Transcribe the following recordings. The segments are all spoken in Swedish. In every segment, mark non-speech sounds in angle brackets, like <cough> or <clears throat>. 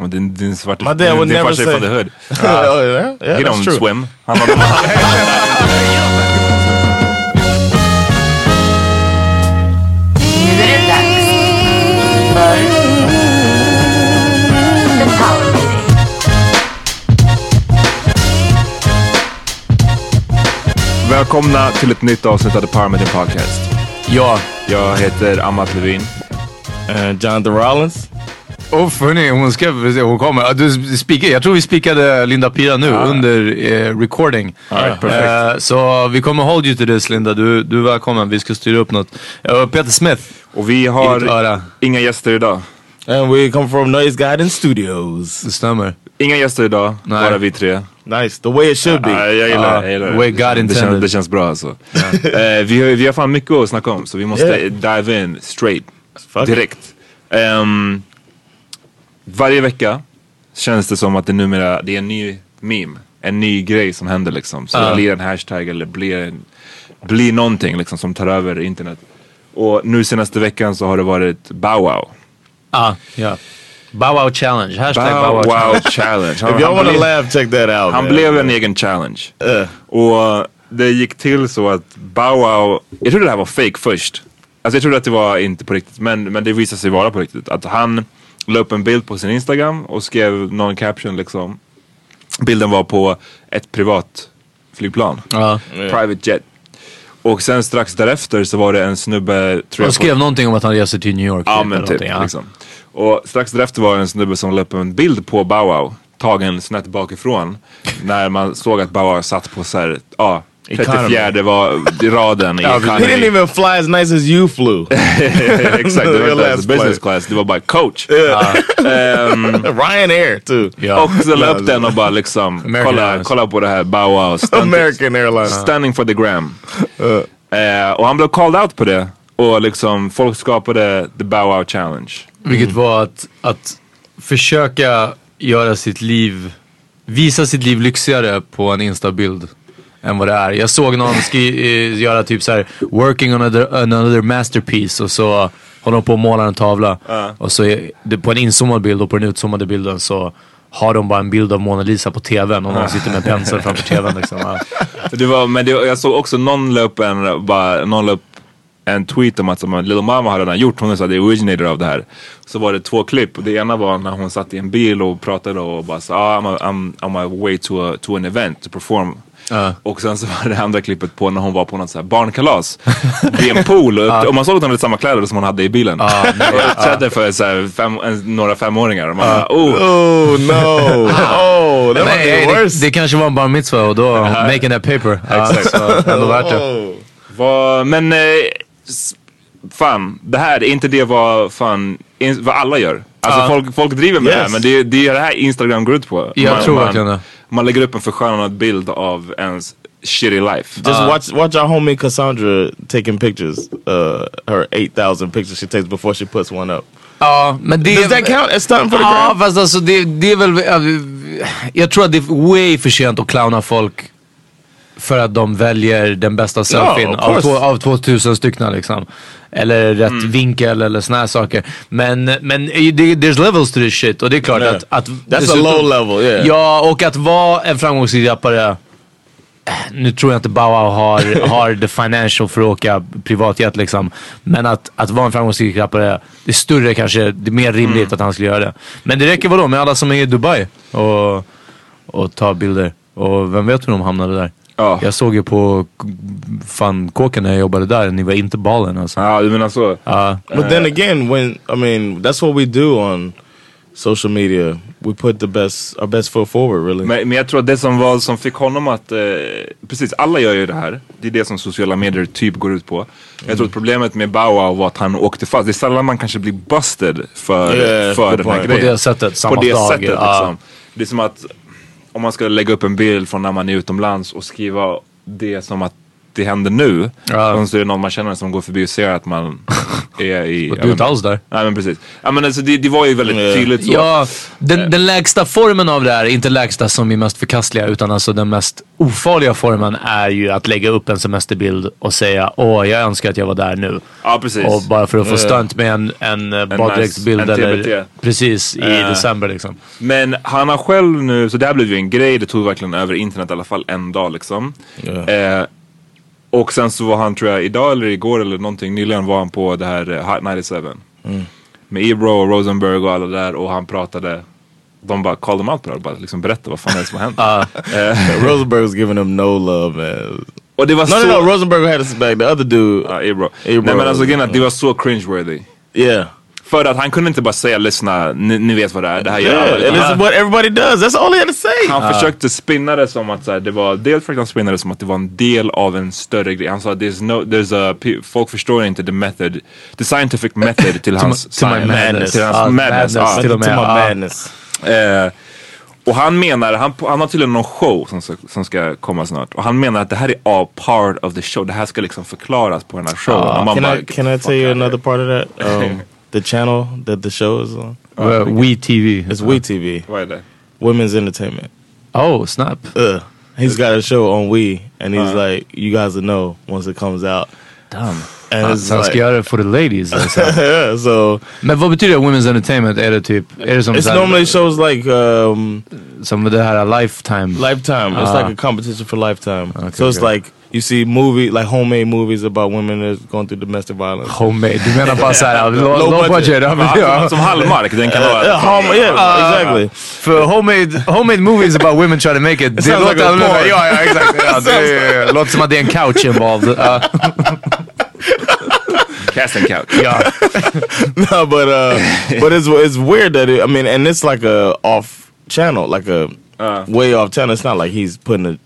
Din, din svarta, My dad would din never farsa är say- från the hood. <laughs> oh, yeah? Yeah, He that's don't true. swim. <laughs> Han har, Nu är det dags för The Power Meeting. välkomna till ett nytt avsnitt av The Power Meeting Podcast. Ja, Jag heter Amat Levin. And Jonathan Rollins. Och hörni, hon ska, hon kommer. Ja, Du spikar, jag tror vi spikade Linda Pira nu under eh, recording. Eh, så vi kommer hold you to this Linda, du, du är välkommen. Vi ska styra upp något. Uh, Peter Smith. Och vi har inga gäster idag. And we come from Noise Guidance Studios. Det stämmer. Inga gäster idag, Nej. bara vi tre. Nice, the way it should be. Ja, jag gillar Ja, det. Jag gillar the way. God det, intended. känns, det känns bra alltså. Eh, vi, har, vi har fan mycket att snacka om så vi måste Yeah. dive in straight. Fuck. Direkt. Ehm, varje vecka känns det som att det numera det är en ny meme. En ny grej som händer liksom. Så det Ja. blir en hashtag eller blir, en, blir någonting liksom som tar över internet. Och nu senaste veckan så har det varit Bow Wow. Ah, ja. Bow Wow Challenge. Hashtag Bow, Bow Wow Challenge. Challenge. <laughs> If y'all blev- laugh, check that out. Han man. blev en egen challenge. Uh. Och det gick till så att Bow Wow, jag trodde det här var fake först. Alltså jag trodde att det var inte på riktigt, men, men det visade sig vara på riktigt. Att han la upp en bild på sin Instagram och skrev någon caption liksom. Bilden var på ett privat flygplan. Ja. Private jet. Och sen strax därefter så var det en snubbe, tror Han skrev någonting om att han reser till New York. Ja typ, men typ. ja. Liksom. Och strax därefter var det en snubbe som la upp en bild på Bow Wow. Tagen snett bakifrån. när man såg att Bow Wow satt på så här, ja. 34 var raden i <laughs> He didn't even fly as nice as you flew. <laughs> Exakt, det var <laughs> inte ens business flight. class, det var bara coach. Ryanair too. Ja. Och så la upp den och bara liksom, American kolla, Airlines. kolla på det här Bow Wow. American Airlines. Stunning for the gram. Eh, och han blev called out på det. Och liksom folk skapade the Bow Wow challenge. Vilket var att, att försöka göra sitt liv, visa sitt liv lyxigare på en instabild än vad det är. Jag såg någon skri- eh, göra typ så här: working on another, another masterpiece och så håller de på att måla en tavla. Och så är på en inzoomad bild och på den utzoomade bilden så har de bara en bild av Mona Lisa på tvn och någon sitter med en pensel framför tvn liksom. Ja. <laughs> Det var, men det, jag såg också någon la upp en, bara, någon la en tweet om att som, Little Mama hade redan gjort, hon sa det originator av det här. Så var det två klipp och det ena var när hon satt i en bil och pratade och bara sa ah, I'm, a, I'm on my way to, a, to an event to perform. Och sen så var det andra klippet på när hon var på något så här barnkalas vid en pool och, <laughs> och man såg att hon hade samma kläder som hon hade i bilen. och uppträdde för så här fem, några femåringar. Och man bara, oh, Oh no! <laughs> oh, that Nej, det, worse. det kanske var en bar mitzvah och då making that paper. Ja, så ändå värt det. Oh. Men eh, fan, det här är inte det vad, fan, vad alla gör. Alltså folk, folk driver med det här Yes. men det, är- det är det här Instagram går ut på. Jag tror verkligen det. Man lägger upp en förskönad bild av ens shitty life. Just watch watch our homie Cassandra taking pictures. Uh, her eight thousand pictures she takes before she puts one up. Ja, men det... Does that count as stunting for the Ja, fast alltså det, det är väl... Jag tror att det är way för sent att clowna folk för att de väljer den bästa selfien of av, två, av 2000 stycken liksom. Eller rätt vinkel eller såna här saker. Men, men there's levels to this shit och det är klart Yeah. att... att That's a dessutom- low level, yeah. Ja, och att vara en framgångsrik rappare nu tror jag inte Bauer har, <laughs> har the financial för att åka privatjet liksom. Men att, att vara en framgångsrik rappare, det är större kanske, det är mer rimligt att han skulle göra det. Men det räcker vadå med alla som är i Dubai och, och tar bilder. Och vem vet hur de hamnade där? Ja. Jag såg ju på fan kåken när jag jobbade där, ni var inte ballen alltså. Ja, du menar så. Ja. But then again, when I mean, that's what we do on social media. We put the best, our best foot forward, really. Men, men jag tror att det som var som fick honom att, eh, precis alla gör ju det här. Det är det som sociala medier typ går ut på. Jag tror att problemet med Bow Wow var att han åkte fast. Det är sällan man kanske blir busted för, Yeah, för den här point. På grejen. det sättet, samma på det dag. sättet liksom. Det är som att om man ska lägga upp en bild från när man är utomlands och skriva det som att det händer nu. Ja. Och så är det någon man känner som går förbi och ser att man <laughs> är i... Du är inte alls där. Nej men precis. Ja, men alltså, det, det var ju väldigt Yeah. tydligt så. Ja, den, den lägsta formen av det här, inte lägsta som är mest förkastliga, utan alltså den mest ofarliga formen är ju att lägga upp en semesterbild och säga åh, jag önskar att jag var där nu. Ja, precis. Och bara för att få stunt med en, en, en baddräktsbild eller precis i Eh. december liksom. Men han har själv nu, så det här blev ju en grej, det tog verkligen över internet i alla fall en dag liksom. Eh, och sen så var han tror jag idag eller igår eller någonting, nyligen var han på det här eh, Hot 97. Med Ebro och Rosenberg och alla där och han pratade, de bara called him out på det bara liksom berätta vad fan är det som har hänt. <laughs> Eh, <laughs> Rosenberg was giving him no love, man. och det var No, så... no, no. Rosenberg had his back. The other dude, Ja, Ebro. Ebro. Nej men alltså grejen är att det var så cringe-worthy. yeah. För att han kunde inte bara säga lyssna, ni, ni vet vad det är, det här gör Yeah, alla. and Utan this is what everybody does. That's all he had to say. Han försökte spinna det som att så här, det var, dels försökte han spinna det som att det var en del av en större grej. Han sa there's no, there's a, folk förstår inte the method, the scientific method till <laughs> hans to my science. madness. Till hans Ja, madness. madness ja. till och med. madness. Eh, och han menar, han, han har tydligen någon show som ska, som ska komma snart. Och han menar att det här är all part of the show. Det här ska liksom förklaras på den här showen. man Can bara, I can I "Fuck tell you another part of that? Um, <laughs> the channel that the show is on. Uh, We TV. It's We TV, here." Vad? Women's Entertainment. Oh, snap. Uh, he's got a show on We, and he's like, you guys will know once it comes out. Damn. And han ska like, göra det for the ladies. Alltså. <laughs> yeah, so Men vad betyder Women's Entertainment? Är det typ, är det som, it's normally shows like um, som det här Lifetime? Lifetime. It's Ah. like a competition for Lifetime. so it's okay. like you see movie like homemade movies about women that's going through domestic violence. Homemade. Du menar bara såhär, <laughs> low, Low low budget. budget. Ja, men, ja. Som Hallmark, den kan <laughs> vara... Yeah, home, yeah, exactly. För homemade, homemade movies about women trying to make it. Det låter like annorlunda. Ja, ja exakt. Ja, det låter som att det är en couch involved. Ja. Casting couch. <laughs> Yeah. <laughs> no, but uh, but it's it's weird that it, I mean, and it's like a off channel, like a Uh. way off channel. It's not like he's putting it.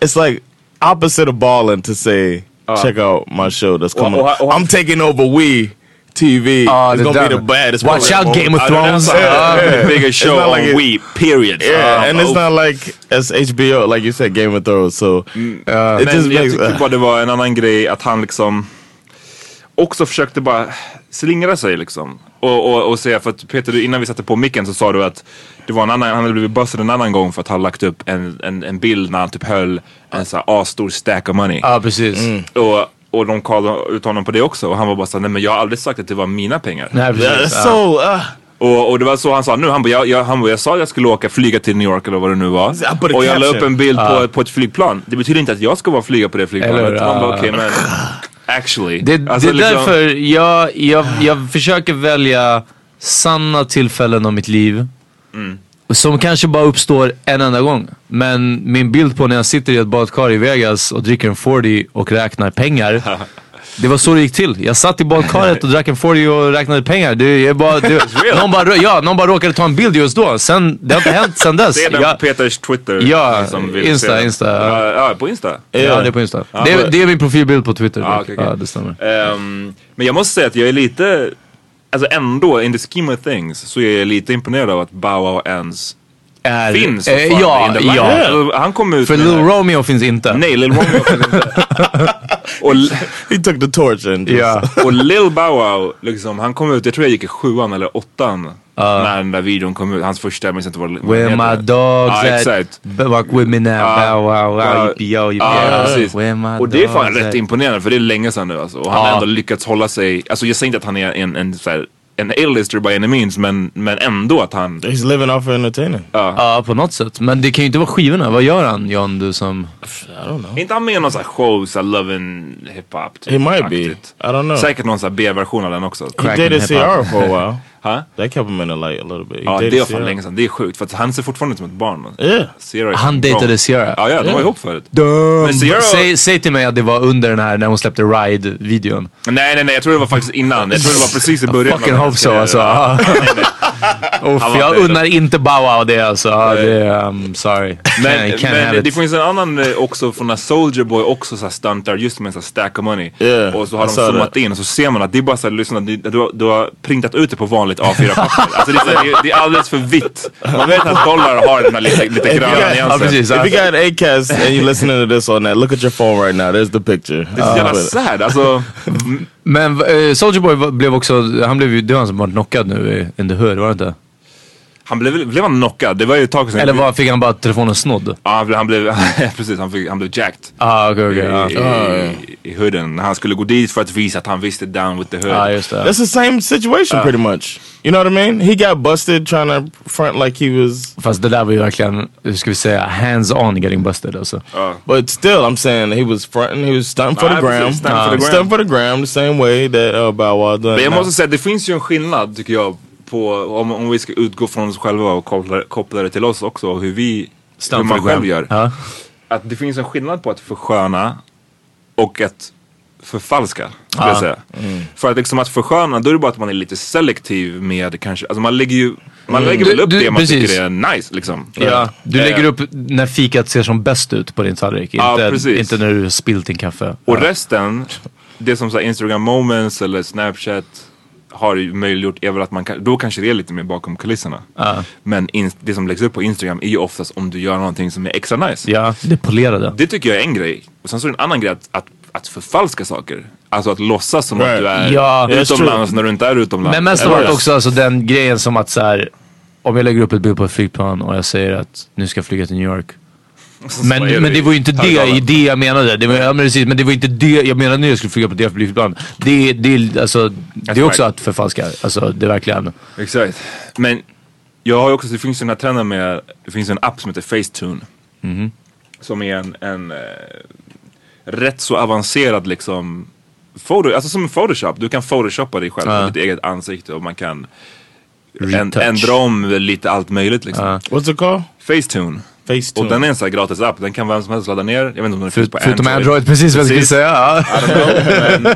It's like opposite of balling to say, check out my show that's coming. och- och- I'm taking over We TV. Ah, it's gonna be the baddest. Watch out Game of Ja, det är Thrones. så här, Yeah, yeah. the biggest show It's not on like it- Wii, period. Yeah, Uh, and it's oh. not like as HBO, like you said, Game of Thrones. So it Men just jag makes. tycker <laughs> bara det var en annan grej att han liksom också försökte bara slingra sig liksom. Och, och, och säga, för att Peter du- innan vi satte på micken så sa du att det var en annan, han hade blivit bussad en annan gång för att ha lagt upp en, en, en bild när han typ höll en så här asstor stack of money. Ja, precis. Och, och de kallade ut honom på det också och han var bara såhär, nej men jag har aldrig sagt att det var mina pengar. Nej, precis. Ja. so. Uh, Och, och det var så han sa nu, han bara, jag, jag, han bara, jag sa att jag skulle åka flyga till New York eller vad det nu var. I put a Och jag la upp en bild på, på ett flygplan. Det betyder inte att jag ska vara flyga på det flygplanet. Eller hur? Han bara, Ja. okej men actually. Det, Alltså, det är liksom- därför jag, jag, jag försöker välja sanna tillfällen av mitt liv. Mm. Som kanske bara uppstår en enda gång. Men min bild på när jag sitter i ett badkar i Vegas och dricker en 40 och räknar pengar. <laughs> Det var så det gick till. Jag satt i badkaret och drack en 40 och räknade pengar. Det bara, det, <laughs> någon, bara, ja, någon bara råkade ta en bild just då. Sen, det har inte hänt sen dess. Det är den på Peters Twitter. Ja, ni som vill Insta, se. Insta. Ja, ja, på Insta. Ja, det är på Insta. det, är, det är min profilbild på Twitter. Ah, okej, okej. Ja, det stämmer. Ehm, men jag måste säga att jag är lite, alltså ändå, in the scheme of things, så är jag lite imponerad av att Bow Wow ens Är, finns fortfarande ja, ja. Han kom ut För Lil Romeo finns inte. Nej, Lil Romeo finns inte. <laughs> och, <laughs> he took the torch and Ja. <laughs> och Lil Bow Wow, liksom, han kom ut, jag tror jag gick i sjuan eller åttan. när den där videon kom ut, hans första, jag minns inte vad vad Where den my dogs Ja, at? exakt. With me now. Ja. Bow wow wow. Ja. Yippee yo yippee Ja, yo. precis. Where my Och det är fan rätt imponerande för det är länge sedan nu alltså. Och han har ändå lyckats hålla sig, alltså jag säger inte att han är en, en, så här, en A-lister by any means men, men ändå att han, he's living off of entertaining. Ja, på något sätt. Men det kan ju inte vara skivorna. Vad gör han, John, du som... I don't know. är inte han med i någon sån här show, såhär Love and Hip-Hop? Typ, He might be. aktigt? I don't know. Säkert någon sån här B-version av den också. He and hip-hop. Ciara for a while. <laughs> Ha? That kept him in the light a little bit. He Ja det var fan länge sedan, det är sjukt för att han ser fortfarande ut som ett barn. Yeah. Är Han dejtade. Ciara? Ja, ja de var Yeah. ihop förut. Men Ciara... Säg, säg till mig att det var under den här, när hon släppte Ride-videon. Nej nej nej, jag tror det var faktiskt innan. Jag tror det var precis i början. av Fucking hope so alltså. <laughs> Nej, nej. Uff, jag unnar inte Bow Wow det alltså. Det, I'm sorry. Men, can't, can't men det finns en annan eh, också från Soldier Boy också så här stuntar just med en här stack of money. Yeah, och så har de zoomat in och så ser man att det är bara såhär, lyssna, det- du, har- du har printat ut det på vanligt A4-papper. <laughs> alltså det är, så här, det, det är alldeles för vitt. Man vet att dollar har den här lite, lite gröna nyansen. If you got Acast and you're listening to this on that, look at your phone right now. There's the picture. Det är så jävla sad. Alltså, men eh, Soldier Boy blev också, han blev ju, det var han som var knockad nu i In the Hood, var det inte? Han blev, blev han knockad? Det var ju ett tag sedan. Eller var, fick han bara telefonen snodd? Ja, han blev, han blev, <laughs> precis, han, fick, han blev jacked. Ah, okej okej. ja. I, i, I hooden. Han skulle gå dit för att visa att han visste down with the hood. Ja, just det. That's the same situation pretty much. You know what I mean? He got busted trying to front like he was, Fast det där var ju verkligen, hur ska vi säga, hands on getting busted alltså. but still, I'm saying he was fronting. He was stunting for Ah, the gram. precis, stunting for the Uh, gram. Stunting for the gram, the same way that uh, Bow Wow done. Men jag måste säga, det finns ju en skillnad tycker jag. På, om, om vi ska utgå från oss själva och koppla, koppla det till oss också. och Hur vi, hur man själv gör. Ja. Att det finns en skillnad på att försköna och att förfalska. Skulle jag säga. För att liksom att försköna, då är det bara att man är lite selektiv med kanske, alltså man lägger ju man lägger väl Du- upp du- det man precis. tycker är nice liksom. Ja, du Eh, lägger upp när fikat ser som bäst ut på din tallrik. Inte, precis. inte när du har spilt din kaffe. Och ja. resten, det som så Instagram moments eller Snapchat har ju möjliggjort är väl att man kan, då kanske det är lite mer bakom kulisserna. Ja. Men in, det som läggs upp på Instagram är ju oftast om du gör någonting som är extra nice. Ja, det polerade. Det tycker jag är en grej. Och sen så är det en annan grej att, att, att förfalska saker. Alltså att låtsas som Right. att du är Ja. Utomlands när du inte är utomlands. Men mest av allt också alltså den grejen som att så här, om jag lägger upp ett bild på ett flygplan och jag säger att nu ska jag flyga till New York. Men, men det var ju inte det, i det jag menade. Det var, ja, men, precis, men det var inte det jag menade när jag skulle flyga på det flygplan. Det, det, alltså, det är också right. att förfalska. Alltså det är verkligen. Exakt. Men jag har ju också, det finns ju den här trenden med, det finns en app som heter Facetune. Mhm. Som är en, en eh, rätt så avancerad liksom, photo, alltså som en photoshop. Du kan photoshoppa dig själv på ditt eget ansikte och man kan en, ändra om lite allt möjligt liksom. Ja. What's it called? Facetune. Facetune. Och den är en sån här gratis app, den kan vem som helst ladda ner. Jag vet inte om den finns på Förutom Android. Android, precis vad jag skulle säga. Know, <laughs> men,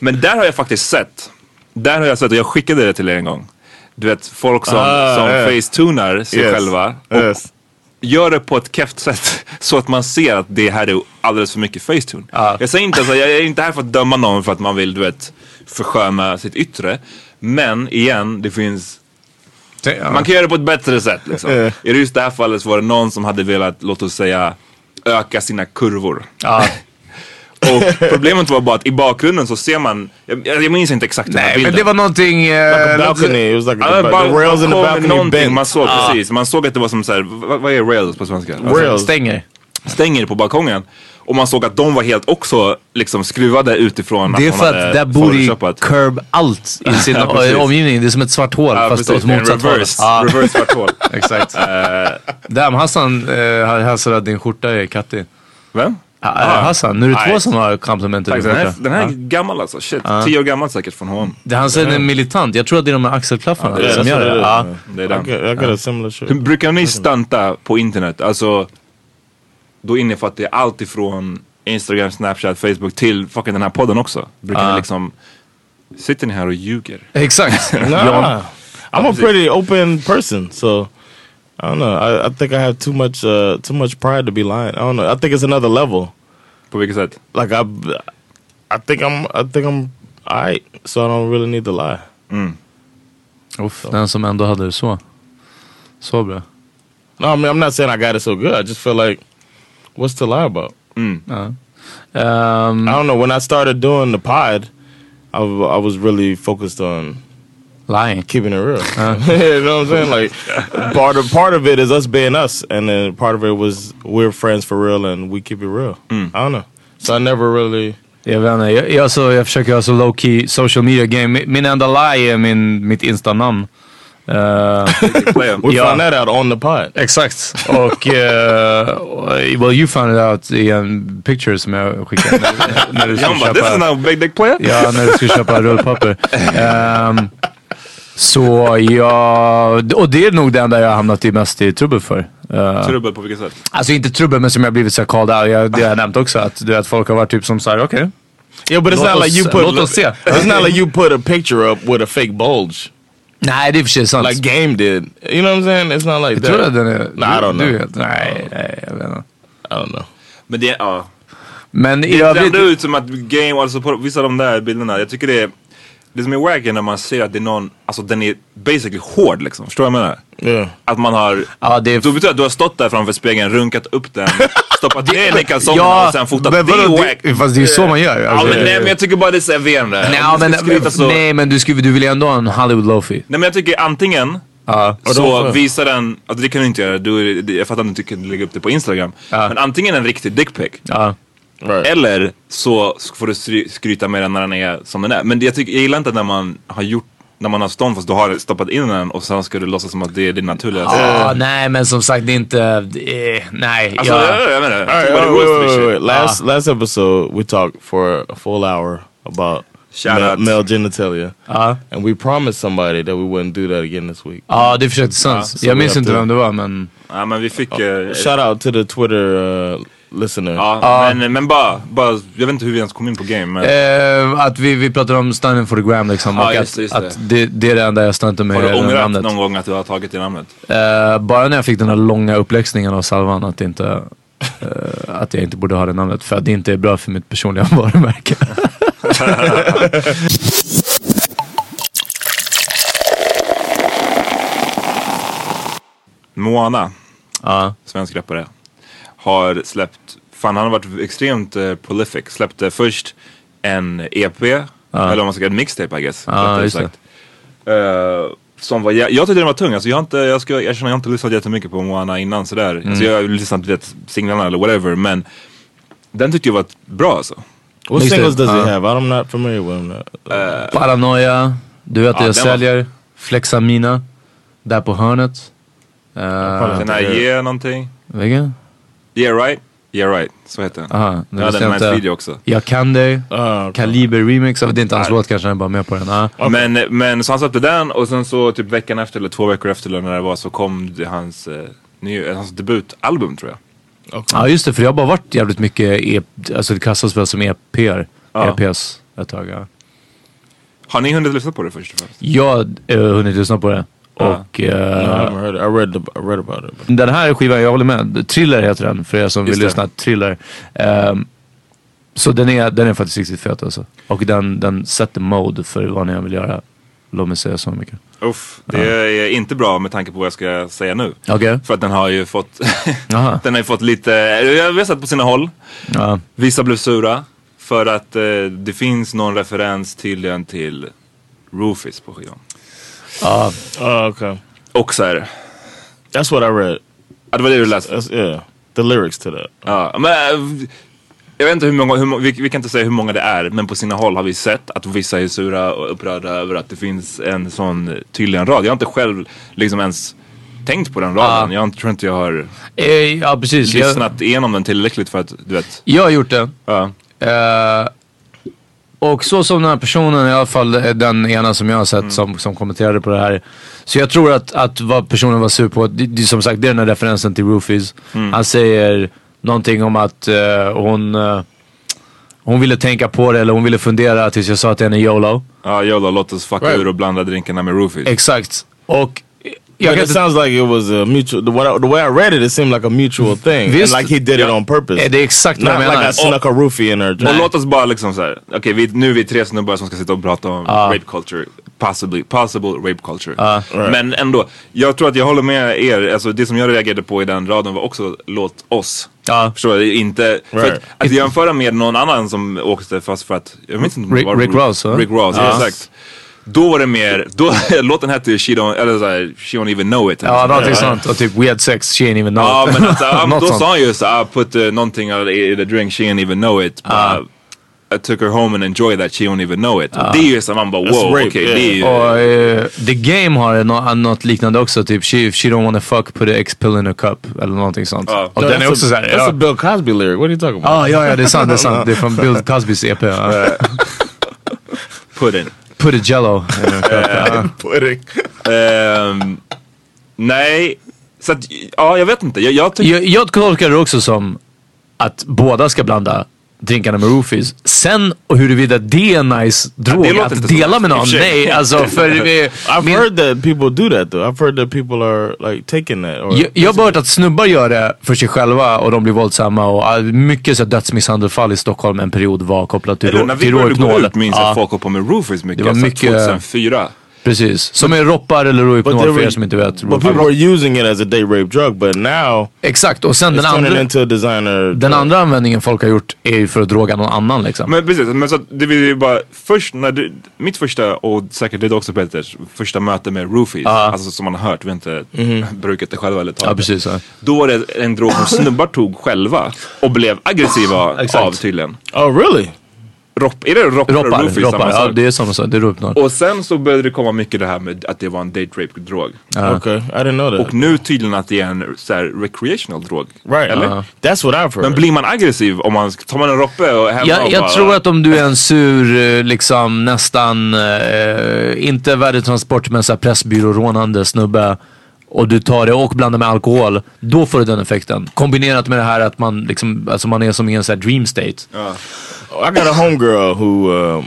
men där har jag faktiskt sett. Där har jag sett, och jag skickade det till er en gång. Du vet folk som, Ah, som yeah. facetunar sig Yes. själva. Och Yes. gör det på ett keft sätt <laughs> så att man ser att det här är alldeles för mycket Facetune. Ja. Jag säger inte, alltså, jag är inte här för att döma någon för att man vill, du vet, försköna sitt yttre. Men igen, det finns Ja. man kan göra det på ett bättre sätt. Liksom. Eh. I just det här fallet så var det någon som hade velat, låt oss säga, öka sina kurvor. Ja. <laughs> Och problemet var bara att i bakgrunden så ser man, jag, jag minns inte exakt den här Nej bilden. men det var någonting... Like eh, a balcony. It was like the, the rails in the balcony någonting, bent. Man såg precis, man såg att det var som såhär, vad, vad är rails på svenska? Alltså, Rails. stänger. stänger på balkongen. Och man såg att de var helt också liksom skruvade utifrån Det är att för att hade där bor. Curb allt i <laughs> sin Ja, precis. omgivning. Det är som ett svart hål Ja, fast precis, åt motsatt håll. reverse, Ja, reverse svart hål. <laughs> exakt. Eh, Damn, Hassan uh, hälsade att din skjorta är kattig. Vem? Uh, Hassan, nu är det två Nej. som har komplimentat din den här, den här är gammal alltså, shit. Tio år gammal säkert från honom. Det han säger är militant. Jag tror att det är de här axelklaffarna som gör det. är den. I got a similar brukar ni stanta på internet? Alltså, då innefattar det allt ifrån Instagram, Snapchat, Facebook till fucking den här podden också. Brukar ni liksom, sitter ni här och ljuger? Exakt. <laughs> Nah, I'm a pretty open person, so I don't know. I, I think I have too much uh, too much pride to be lying. I don't know. I think it's another level. På vilket sätt? Like I, I think I'm I think I'm alright, so I don't really need to lie. Uff, den som ändå hade det så. Så bra. No, I mean I'm not saying I got it so good. I just feel like what's to lie about? Ehm, I don't know. When I started doing the pod, I, w- I was really focused on lying. keeping it real. Uh-huh. <laughs> you know what I'm saying? Like part of part of it is us being us, and then part of it was we're friends for real and we keep it real. Mm. I don't know. So I never really. Jag vet inte, jag, jag, så, jag försöker ha så low key social media game. Min enda lie är min, mitt insta-namn. Eh, We Ja. found that out on the pod. exakt. Och, uh, well you found it out i en picture som jag skickade när, när du Jag skulle bara, this is köpa, now big dick player? ja, när du skulle köpa rullpapper. Ehm, så ja, och det är nog det enda jag har hamnat i mest i trubbel för. Eh, Trubbel på vilket sätt? Alltså inte trubbel men som jag blivit så called out. Jag, det har jag nämnt också att du vet, folk har varit typ som såhär, okej. Yeah, but it's Låt not oss- like you put. låt oss se. It's not like you put a picture up with a fake bulge Nej det är i och för sig sant. like Game did. You know what I'm saying? It's not like jag tror that. att den är... Nah, I don't du, know. Du nej, nej, jag vet inte. I don't know. Men det, ja. Men Det ser ändå ut som att game, alltså på vissa av de där bilderna, jag tycker det är det som är wack är när man ser att det är någon, alltså den är basically hård liksom. Förstår du vad jag menar? Yeah. Att man har, Ja, det då betyder att du har stått där framför spegeln, runkat upp den, <laughs> stoppat ner den i kalsongerna Ja, och sen fotat. men Det är wack. fast det är ju så man gör. Ja, Alltså, men, nej men jag tycker bara det är serverande. nej, Om du men, så, nej men du, skulle, du vill ju ändå ha en Hollywood Lofi. Nej men jag tycker antingen Ja. så då- visar den, alltså det kan du inte göra, du, jag fattar att du tycker att du lägger upp det på Instagram. Ja. Men antingen en riktig dickpic. Ja. Right. Eller så får du skry- skryta med den när den är som den är. Men jag, tycker, jag gillar inte när man har gjort, när man har stånd fast du har stoppat in den och sen ska du låtsas som att det är din naturliga Ja, nej men som sagt det är inte... nej. Alltså ja. jag, jag menar, right, jag wait, wait, wait, roast wait. Last last episode we talked for a full hour about Shout male, genitalia, Ja. and we promised somebody that we wouldn't do that again this week. ja, det försökte Sons. så jag vi minns inte vem det var men... Ja men vi fick, eh, Shout out to the Twitter uh, listener. ja, men, men bara, bara, jag vet inte hur vi ens kom in på game men Eh, att vi, vi pratade om stunning for the gram liksom. Ja, och just att, det, just att det, det är det enda jag stuntar med har du det ångrat någon gång att du har tagit det namnet? Eh, bara när jag fick den här långa uppläxningen av salvan att, det inte, eh, att jag inte borde ha det namnet. För att det inte är bra för mitt personliga <laughs> varumärke. <laughs> Moana, Ja. svensk rappare, har släppt, fan han har varit extremt eh, prolific. Släppte först en EP, eller om man ska säga en mixtape I guess. Rättare just sagt. Eh, som var, jä- jag tyckte den var tung, alltså jag har inte, jag ska erkänna jag har inte lyssnat jättemycket på Moana innan sådär. Mm. Alltså jag har lyssnat på vet, singlarna eller whatever men den tyckte jag var bra alltså. What Mixtape, singles does uh. he have? I'm not familiar with him. Uh, Paranoia, Du vet Ja, jag den var- säljer, Flexamina, Där på hörnet. Uh, Den här yeah någonting. vilken? Yeah right? Yeah right, så heter den. Aha, nu jag med inte. video också. Jag kan dig, uh, okay. Kaliber remix. Det är inte hans låt kanske, han är bara med på den. Ah. Men, men så han släppte den och sen så typ veckan efter eller två veckor efter eller när det var så kom det hans, eh, ny, hans debutalbum tror jag. Ja just det, för det har bara varit jävligt mycket, e alltså det kastas väl som EPR, Ja. EPS ett tag. Ja. Har ni hunnit lyssna på det först och främst? Jag har eh, hunnit lyssna på det. Och I eh, it. den här skivan, jag håller med. Thriller heter den för er som vill det. lyssna. Thriller. Ehm, så den är, den är faktiskt riktigt fet alltså. Och den, den sätter mode för vad ni än vill göra. Låt mig säga så mycket. Uff, det är inte bra med tanke på vad jag ska säga nu. Okej. För att den har ju fått, <laughs> <laughs> den har ju fått lite, jag har sett på sina håll. Ja. Vissa blev sura för att eh, det finns någon referens tydligen till Rufus på skivan. Ja. Oh, okay. Och så är det. That's what I read. Ja, det var det du läste. That's, yeah. The lyrics to that. Ja, men, äh, jag vet inte hur många, hur, vi, vi kan inte säga hur många det är, men på sina håll har vi sett att vissa är sura och upprörda över att det finns en sån tydlig rad. Jag har inte själv liksom ens tänkt på den raden. Jag tror inte jag har Eh, ja precis. Jag, lyssnat igenom den tillräckligt för att, du vet. jag har gjort det. Ja. Eh, och så som den här personen, i alla fall är den ena som jag har sett som, som kommenterade på det här. Så jag tror att, att vad personen var sur på, det, det, som sagt det är den här referensen till Roofies. Han säger någonting om att eh, hon, eh, hon ville tänka på det eller hon ville fundera tills jag sa att den är YOLO. Ja, YOLO, låt oss fucka Right. ur och blanda drinkarna med Roofies. Exakt. Och jag But it sounds like it was a mutual. The, what I, the way I read it, it seemed like a mutual thing, Visst. and like he did it on purpose. Eh, det är exakt vad jag like menar. I snuck a roofie in her Och drink. låt oss bara liksom såhär, okej vi, nu är vi tre snubbar som ska sitta och prata om rape culture. Possibly, possible rape culture. Right. Men ändå, jag tror att jag håller med er. Alltså det som jag reagerade på i den raden var också låt oss. Ja. Förstår du? Inte, för Right. att, att jämföra med någon annan som åkte fast för att, jag minns inte om det Rick- Rick Ross? Rick Ross, exakt. Då var det mer, då, <laughs> låten hette She don't, eller såhär, She don't even know it. Ja, sånt någonting sånt. Och typ we had sex, she ain't even know Ja it. men alltså, <laughs> ja, Något då sånt. sa han ju så I put uh, någonting i the drink, she ain't even know it. Ah. But I took her home and enjoyed that, she don't even know it. Det är ju så man bara wow, okej det är ju... Och eh, The Game har nå- något liknande också, typ she, if she don't wanna fuck put a X-pill in a cup. Eller någonting sånt. Ja. Och No, den är that's också a, såhär, That's ja. a Bill Cosby lyric. What are you talking about? Ah, ja, ja, det är sant, det är sant. Det är från <laughs> Bill Cosbys EP. Ja. Put a jello. <laughs> Pudding. Ehm, nej, så att, ja jag vet inte. Jag, jag tycker... Jag, jag tolkar det också som att båda ska blanda drinkarna med roofies. Sen och huruvida det är en nice drog inte att dela med någon. Nej, alltså för... <laughs> I've min- heard that people do that though. I've heard that people are like taking that. Or Jag, jag har hört att snubbar gör det för sig själva och de blir våldsamma och mycket så dödsmisshandelfall i Stockholm en period var kopplat till, Eller ro- när vi började gå Rohypnol. ut minns jag att folk hoppade med roofies mycket. Det var mycket- 2004. Precis, som är roppar eller Rohypnol för er som inte vet. But people were using it as a date rape drug, but now Exakt, och sen den andra, into a designer. den andra användningen folk har gjort är ju för att droga någon annan liksom. Men precis, men så det vill ju bara, först när du, mitt första och säkert det också Peters, första möte med roofies, alltså som man har hört, vi har inte <laughs> brukat det själva eller tagit Ja precis. Ja. Då var det en drog som snubbar tog själva och blev aggressiva <laughs> av tydligen. Oh really? Ropp, är det roppar och Roppar, roofies roppar. samma Ja, det är samma sak. Det är Rohypnol. Och sen så började det komma mycket det här med att det var en date rape drog. Okay, I didn't know that. Och nu tydligen att det är en så här, recreational drog. right? Eller? uh-huh. That's what I've heard. Men blir man aggressiv om man, tar man en roppe och hemma Jag, och jag bara, tror att om du är en sur, eh, liksom nästan, eh, inte värdetransport men såhär pressbyrårånande snubbe och du tar det och blandar med alkohol, då får du den effekten. Kombinerat med det här att man liksom, alltså man är som i en sån här dream state. I got a homegirl who, uh,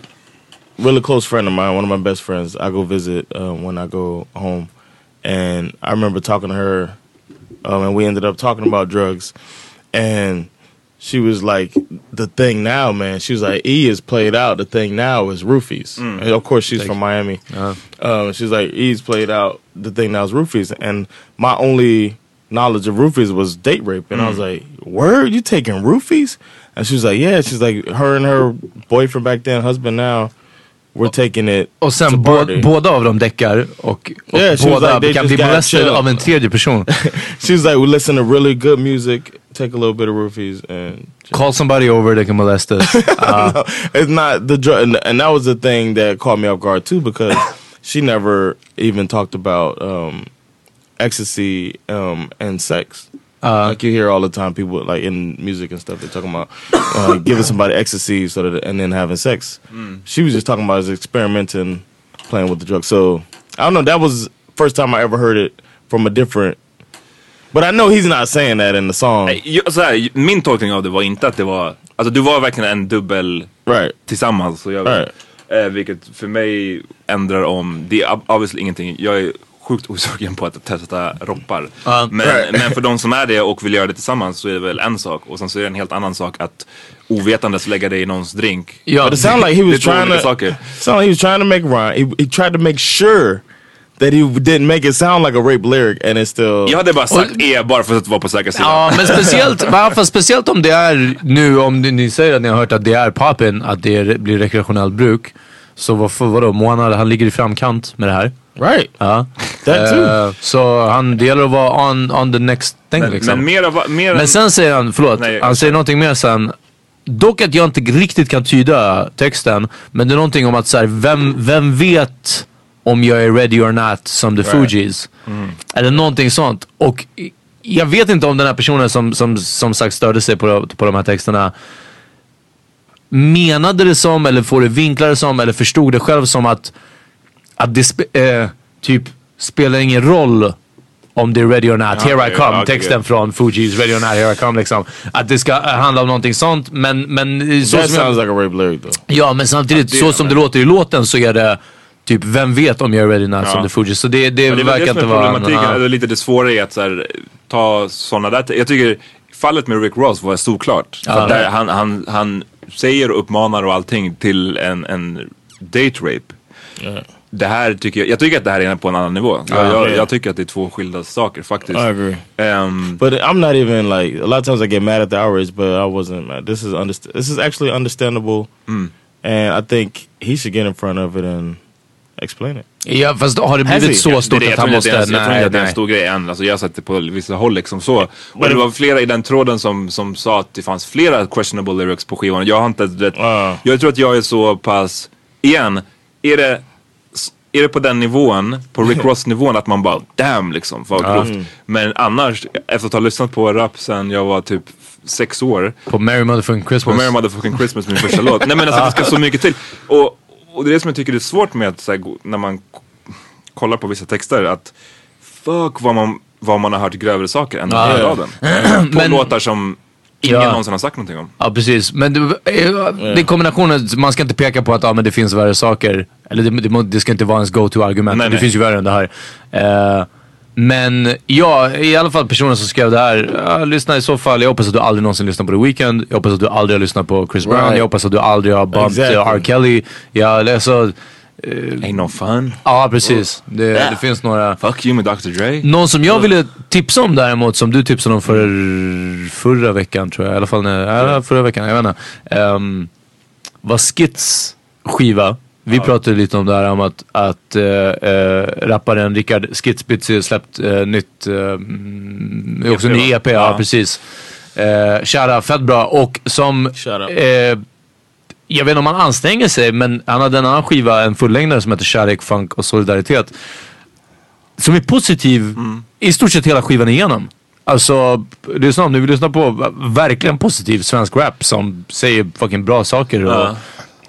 really close friend of mine, one of my best friends. I go visit uh, when I go home, and I remember talking to her, um, and we ended up talking about drugs, and she was like, "The thing now, man." She was like, "E is played out. The thing now is roofies." Mm. And of course, she's from Miami. Uh-huh. Um, she's like, "E's played out. The thing now is roofies." And my only knowledge of roofies was date rape, and I was mm. like, "Word, you taking roofies?" And she was like, "Yeah." She's like, her and her boyfriend back then, husband now, were taking it. Och sen party. båda av dem däckar och, och Yeah, she was båda like, kan bli molestade av en tredje person. <laughs> She was like, "We listen to really good music, take a little bit of roofies, and Call somebody over, they can molest us. <laughs> Uh, it's not the drug." And, and that was the thing that caught me off guard too, because <laughs> she never even talked about um, ecstasy um, and sex. Like you hear all the time, people like in music and stuff, they're talking about uh, <coughs> giving somebody ecstasy so that and then having sex. She was just talking about as experimenting, playing with the drug. So I don't know. That was first time I ever heard it from a different. But I know he's not saying that in the song, jag- så här, min tolkning av det var inte att det var, alltså du var verkligen en dubbel right? tillsammans. Så jag, Right. eh, vilket för mig ändrar om, det är ob- obviously ingenting, jag är sjukt osugen på att testa roppar. Ja. men, men för de som är det och vill göra det tillsammans så är det väl en sak. Och sen så är det en helt annan sak att ovetandes lägga det i någons drink. Ja, But it sounded like he was trying to. saker. Sounded like he was trying to make rhyme. He, he tried to make sure that he didn't make it sound like a rape lyric, and it's still. Jag hade bara sagt E bara för att vara på säkra sidan. Ja, men <laughs> speciellt, va, fast speciellt om det är nu, om ni, ni säger att ni har hört att det är poppin, att det är, blir rekreationellt bruk. Så varför, vadå, Moana, han ligger i framkant med det här. Right. Ja. That too. Eh, så han, det gäller att vara on, on the next thing Men, liksom. men mer av, mer Men sen säger han, förlåt, Nej, han säger någonting mer sen. Dock att jag inte riktigt kan tyda texten. Men det är någonting om att så här, vem, vem vet om jag är ready or not som the Fugees? Eller någonting sånt. Och jag vet inte om den här personen som, som, som sagt störde sig på, på de här texterna menade det som eller får det vinklade som eller förstod det själv som att, att det spe, eh, typ spelar ingen roll om det är ready or not, here I come, okej, texten från Fugees, ready or not, here I come liksom. Att det ska eh, handla om någonting sånt men, men eh, så That som jag, sounds like a rape lyric though. Ja men samtidigt, så som det låter i låten så är det typ, vem vet om jag är ready or not som the Fugees. Så det, det, Ja, det verkar inte är vara... problematiken, ja. lite det svåra är att så här, ta sådana där, jag tycker fallet med Rick Ross var storklart. För att där, han, han, han säger och uppmanar och allting till en, en date rape. Det här tycker jag, jag tycker att det här är på en annan nivå. Jag, jag, ja. jag tycker att det är två skilda saker faktiskt. I agree. Ehm, But I'm not even like a lot of times I get mad at the outrage, but I wasn't mad. This is underst- This is actually understandable, and I think he should get in front of it and explain it. Ja fast har det blivit så det stort det, jag att han måste... det Jag tror inte att det är en stor grej än. Alltså jag har sett det på vissa håll liksom så. Och det var flera i den tråden som, som sa att det fanns flera questionable lyrics på skivan. Jag har inte rätt. Ah. Jag tror att jag är så pass, igen, är det, är det på den nivån, på Rick <laughs> Ross nivån att man bara damn liksom, vad grovt. Men annars, efter att ha lyssnat på rap sen jag var typ sex år, På Merry Motherfucking på Christmas. Merry Motherfucking Christmas, min första låt. Nej men alltså det ska så mycket till. Och, och det är det som jag tycker är svårt med att så här, gå- när man kollar på vissa texter att fuck vad man, vad man har hört grövre saker än den här raden. <clears throat> På Men- låtar som ingen Ja. någonsin har sagt någonting om. Ja precis, men det, eh, det är kombinationen, man ska inte peka på att ja, men det finns värre saker. Eller det, det, det ska inte vara ens go-to-argument. Det nej. finns ju värre än det här. Eh, men ja, i alla fall personen som skrev det här, lyssna i så fall. Jag hoppas att du aldrig någonsin lyssnar på The Weeknd. Jag hoppas att du aldrig har lyssnat på Chris Brown. Right. Jag hoppas att du aldrig har bumped Exactly. eh, R. Kelly. Ja, eller så, Ain't no fun. ja precis. Det, det finns några. Fuck you med Dr Dre. Någon som jag ville tipsa om däremot, som du tipsade om för, förra veckan tror jag. I alla fall när, förra veckan, jag vet inte. Um, var Skits skiva. Vi pratade lite om det här om att, att uh, uh, rapparen Rickard Skitsbitzy släppt uh, nytt, mm, också EP, ny? EP, ja, Ja. precis. Uh, Shara, fett bra. Och som, jag vet inte om han anstränger sig, men han hade en annan skiva, en fullängdare som heter Kärlek, Funk och Solidaritet. Som är positiv i stort sett hela skivan igenom. Alltså, lyssna om ni vill lyssna på verkligen positiv svensk rap som säger fucking bra saker. Och, Ja.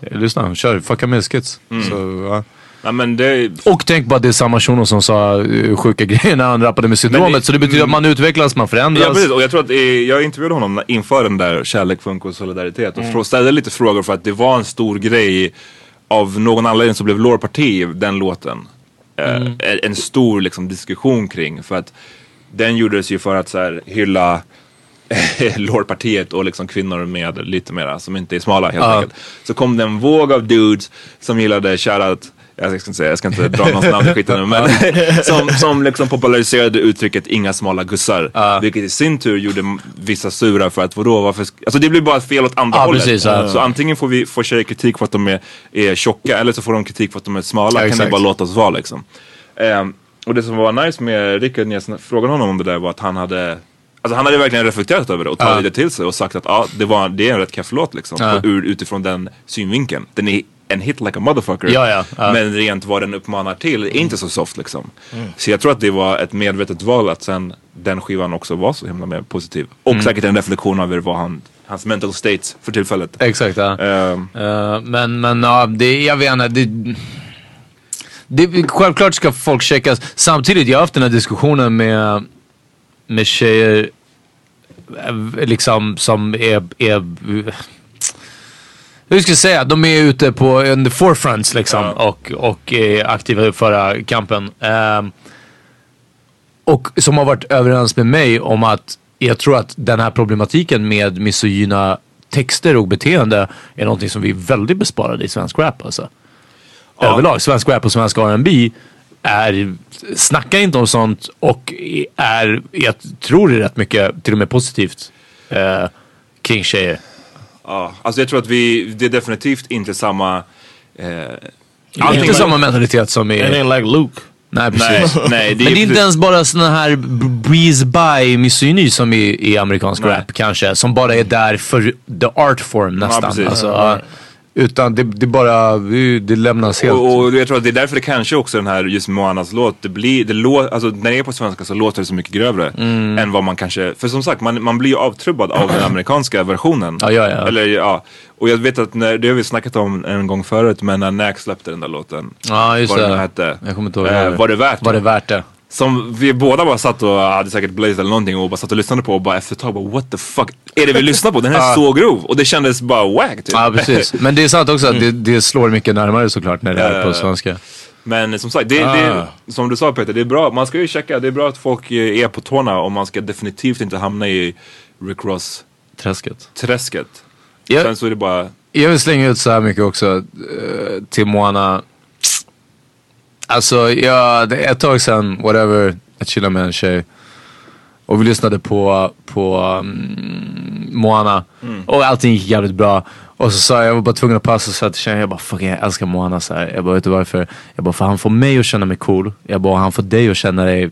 Eh, Lyssna, kör. Fucka med skits. Så, ja. Ja, det, Och tänk på att det är samma shuno som sa uh, sjuka <laughs> grejer när han rappade med syndromet. Det- så det betyder att man utvecklas, man förändras. Ja precis, och jag tror att eh, jag intervjuade honom inför den där Kärlek, funk och solidaritet och Mm. ställde lite frågor för att det var en stor grej av någon anledning så blev Lårparti den låten. eh, Mm. en- En stor liksom, diskussion kring för att den gjordes ju för att så här, hylla <laughs> lårpartiet och liksom kvinnor med lite mera som inte är smala helt Ja. enkelt. Så kom det en våg av dudes som gillade shoutout jag ska inte säga, jag ska inte dra någons namn i skiten nu, men <laughs> <laughs> som, som liksom populariserade uttrycket inga smala gussar. Vilket i sin tur gjorde vissa sura för att vadå, varför, alltså det blir bara fel åt andra Ja, hållet. precis, ja. Så antingen får vi får tjejer kritik för att de är, är tjocka eller så får de kritik för att de är smala. Ja, kan ni bara låta oss vara liksom. Ehm, och det som var nice med Rickard när jag frågade honom om det där var att han hade Alltså han hade verkligen reflekterat över det och tagit det till sig och sagt att ja, det, var, det är en rätt keff låt liksom. Ur, utifrån den synvinkeln. Den är en hit like a motherfucker. Ja, ja, ja. Men rent vad den uppmanar till är inte så soft liksom. Mm. Så jag tror att det var ett medvetet val att sen den skivan också var så himla mer positiv. Och Mm. säkert en reflektion över vad han, hans mental state för tillfället. Exakt ja. Ehm, Eh, men men ja, det, jag vet inte. Det, det, självklart ska folk checkas. Samtidigt, jag har haft den här diskussionen med, med tjejer eh, liksom som är, är hur ska jag säga? De är ute på in the forefronts liksom och, och är aktiva i förra kampen. Ehm, och som har varit överens med mig om att jag tror att den här problematiken med misogyna texter och beteende är någonting som vi är väldigt besparade i svensk rap alltså. Överlag, svensk rap och svensk R&B är, snackar inte om sånt och är, jag tror det är rätt mycket, till och med positivt, eh, kring tjejer. Ja, alltså jag tror att vi, det är definitivt inte samma... Eh, Det är inte samma mentalitet som i... It ain't like Luke. Nej nej, precis. nej, Men det är inte ens bara såna här breeze by misogyni som i, i amerikansk Nej. rap kanske. Som bara är där för the art form nästan. precis. alltså, Ja. ja. Utan det, det bara, det, det lämnas helt... och, och jag tror att det är därför det kanske också den här just Moanas låt, det blir, det lå, alltså när det är på svenska så låter det så mycket grövre Mm. än vad man kanske, för som sagt man, man blir ju avtrubbad av den amerikanska <clears throat> versionen. Ja, ja, ja. Eller ja, och jag vet att när, det har vi snackat om en gång förut men när Nack släppte den där låten. Ja, just vad det. den hette. Jag kommer inte ihåg. Eh, var det värt Var det värt det? Som vi båda bara satt och hade säkert blazed eller någonting och bara satt och lyssnade på och bara efter ett tag bara what the fuck är det vi lyssnar på? Den här är <laughs> så grov och det kändes bara wack typ. Ja precis. <laughs> Men det är sant också att det, det slår mycket närmare såklart när det är på Ja. svenska. Men som sagt, det, Ah. det, som du sa Peter, det är bra. Man ska ju checka, det är bra att folk eh, är på tårna och man ska definitivt inte hamna i Rick Ross-träsket. Träsket. Jag, Sen så är det bara, jag vill slänga ut så här mycket också eh, till Moana. Alltså, ja, det är ett tag sedan, whatever, jag chillade med en tjej. Och vi lyssnade på, på um, Moana. Och allting gick jävligt bra. Och så sa jag, jag var bara tvungen att passa så att tjejen, jag bara fuck jag älskar Moana så här. Jag bara, vet du varför? Jag bara, för han får mig att känna mig cool. Jag bara, han får dig att känna dig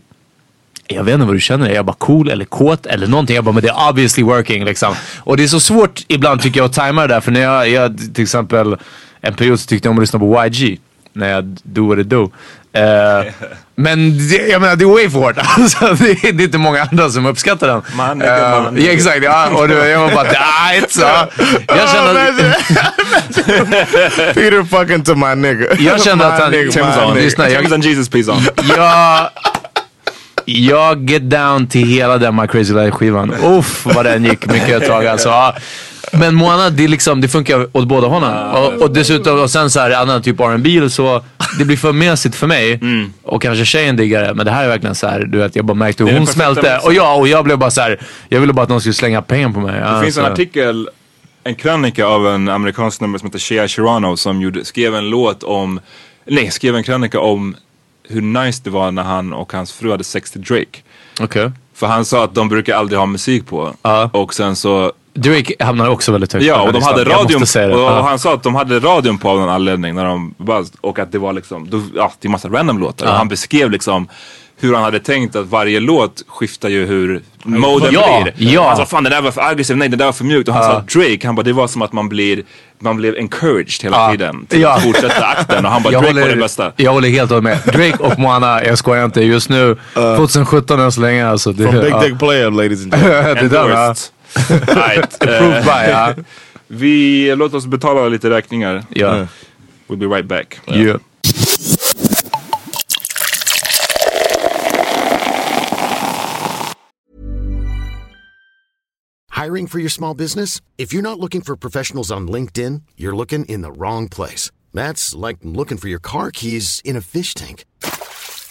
jag vet inte vad du känner dig. Jag bara cool eller kåt eller någonting. Jag bara, men det är obviously working liksom. Och det är så svårt ibland tycker jag att tajma det där. För när jag, jag till exempel, en period så tyckte jag om att lyssna på YG. När jag do what it do. Eh, <laughs> men det, jag menar det är way for hårt. <laughs> Alltså, det, är, det är inte många andra som uppskattar den. Man, Eh, man, nigga. ja, exakt, ja. Och du, jag var bara, right, så. Jag kände att, <laughs> Peter fucking to my nigga. jag kände att han, Tim's on. lyssna, jag, Tim's on Jesus peace on. jag, jag get down till hela den My Crazy Life skivan. Uff vad den gick mycket ett tag alltså. Men Moana, det, liksom, det funkar åt båda hållen. Och, och dessutom, och sen så här annan typ R&B eller så. Det blir för mesigt för mig. Och kanske tjejen diggar det. Men det här är verkligen så här, du vet jag bara märkte hur hon smälte. Och jag, och jag blev bara så här, jag ville bara att någon skulle slänga pengar på mig. Det finns en artikel, en krönika av en amerikansk nummer som heter Shea Shirano som gjorde, skrev en låt om, nej skrev en krönika om hur nice det var när han och hans fru hade sex till Drake. Okej. För han sa att de brukar aldrig ha musik på. Ja. Och sen så Drake hamnar också väldigt högt Ja, den och de listan. hade radion, och Ja. han sa att de hade radion på av någon anledning när de buzz, och att det var liksom, då, ja, det är massa random låtar. Och han beskrev liksom hur han hade tänkt att varje låt skiftar ju hur moden Ja, blir. ja. Han sa fan det där var för aggressivt, nej det där var för mjukt. Och han sa Drake, han bara det var som att man blir, man blev encouraged hela Ja. tiden till Ja. att fortsätta akten. Och han bara jag Drake var håller, det bästa. jag håller helt med. Drake och Moana, jag skojar inte. Just nu, 2017 än så länge alltså. Det, From Big ja. Dick Player ladies and gentlemen. <laughs> det där va? Endorsed. <laughs> right. <laughs> Approved eh, by, ja. <laughs> Vi, låt oss betala lite räkningar. Ja. We'll be right back. Yeah. Hiring for your small business? If you're not looking for professionals on LinkedIn, you're looking in the wrong place. That's like looking for your car keys in a fish tank.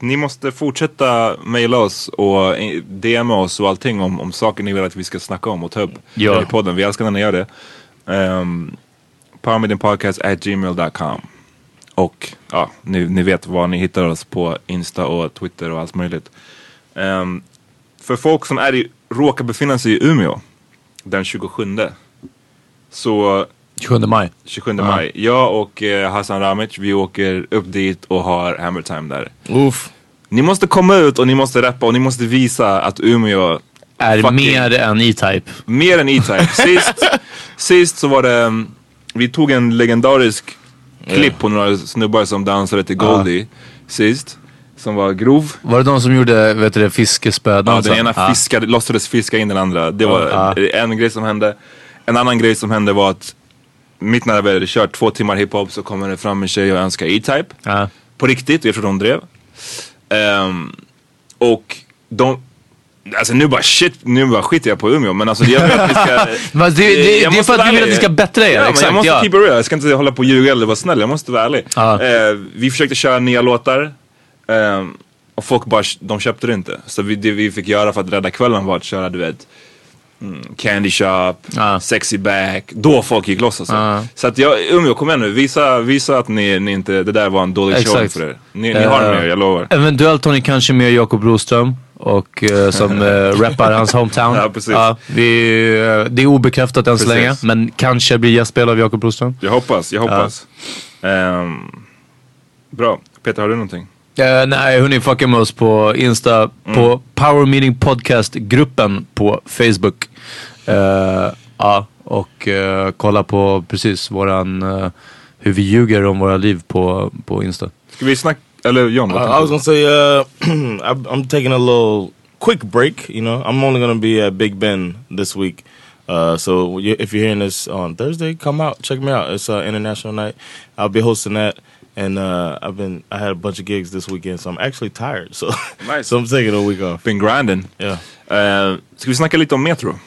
Ni måste fortsätta mejla oss och eh, DMa oss och allting om, om saker ni vill att vi ska snacka om och ta upp Ja. i podden. Vi älskar när ni gör det. Um, Powermeetingpodcast at gmail.com Och ja, ni, ni vet var ni hittar oss på Insta och Twitter och allt möjligt. Ehm, för folk som är i, råkar befinna sig i Umeå den 27 så 27 maj. 27 maj. Jag och eh, Hassan Ramic, vi åker upp dit och har Hammer Time där. Oof. Ni måste komma ut och ni måste rappa och ni måste visa att Umeå Är fucking- mer än E-Type. Mer än E-Type. <laughs> Sist, sist så var det, um, vi tog en legendarisk klipp på några snubbar som dansade till Goldie sist. Som var grov. Var det de som gjorde vet du, fiskespödansen? Ja, den ena fiskade, låtsades fiska in den andra. Det var en grej som hände. En annan grej som hände var att mitt när vi hade kört två timmar hiphop så kommer det fram en tjej och önskar E-Type. Ja. På riktigt, jag tror de drev. Ehm, och de, alltså nu bara shit, nu bara skiter jag på Umeå men alltså jag vill att vi ska... Men det, det, Eh, det är för att vi <laughs> vill att ni ska bättra er. Ja, exakt, jag måste ja. keep it real, jag ska inte hålla på och ljuga eller vara snäll, jag måste vara ärlig. Ja. Eh, vi försökte köra nya låtar ehm, och folk bara, de köpte det inte. Så vi, det vi fick göra för att rädda kvällen var att köra du vet mm, Candy Shop, Ja. Sexy Back, då folk gick loss alltså. Ja. Så att jag, Umeå kom igen nu, visa, visa att ni, ni inte, det där var en dålig show Exakt. för er. Ni, ni har det med er, jag lovar. Eventuellt har ni kanske med Jakob Broström och eh, som uh, <laughs> rappar hans hometown. Ja, precis. vi, eh, det är obekräftat än så länge, men kanske blir gästspel av Jakob Broström. Jag hoppas, jag hoppas. Ehm, bra, Peter har du någonting? Uh, nej, hörni, fucka med oss på Insta, Mm. på Power Meeting Podcast-gruppen på Facebook. Eh, ja, och eh, kolla på precis våran, eh, hur vi ljuger om våra liv på, på Insta. Ska vi snacka, eller John? Vad I was gonna say, uh, <clears throat> I'm taking a little quick break. You know, I'm only gonna be at Big Ben this week. Uh, so if you're hearing this on Thursday, come out, check me out. It's uh, international night. I'll be hosting that, and uh, I've been I had a bunch of gigs this weekend, so I'm actually tired. So Nice. <laughs> so I'm taking a week off. Been grinding. Yeah, Uh, ska vi snacka lite om Metro?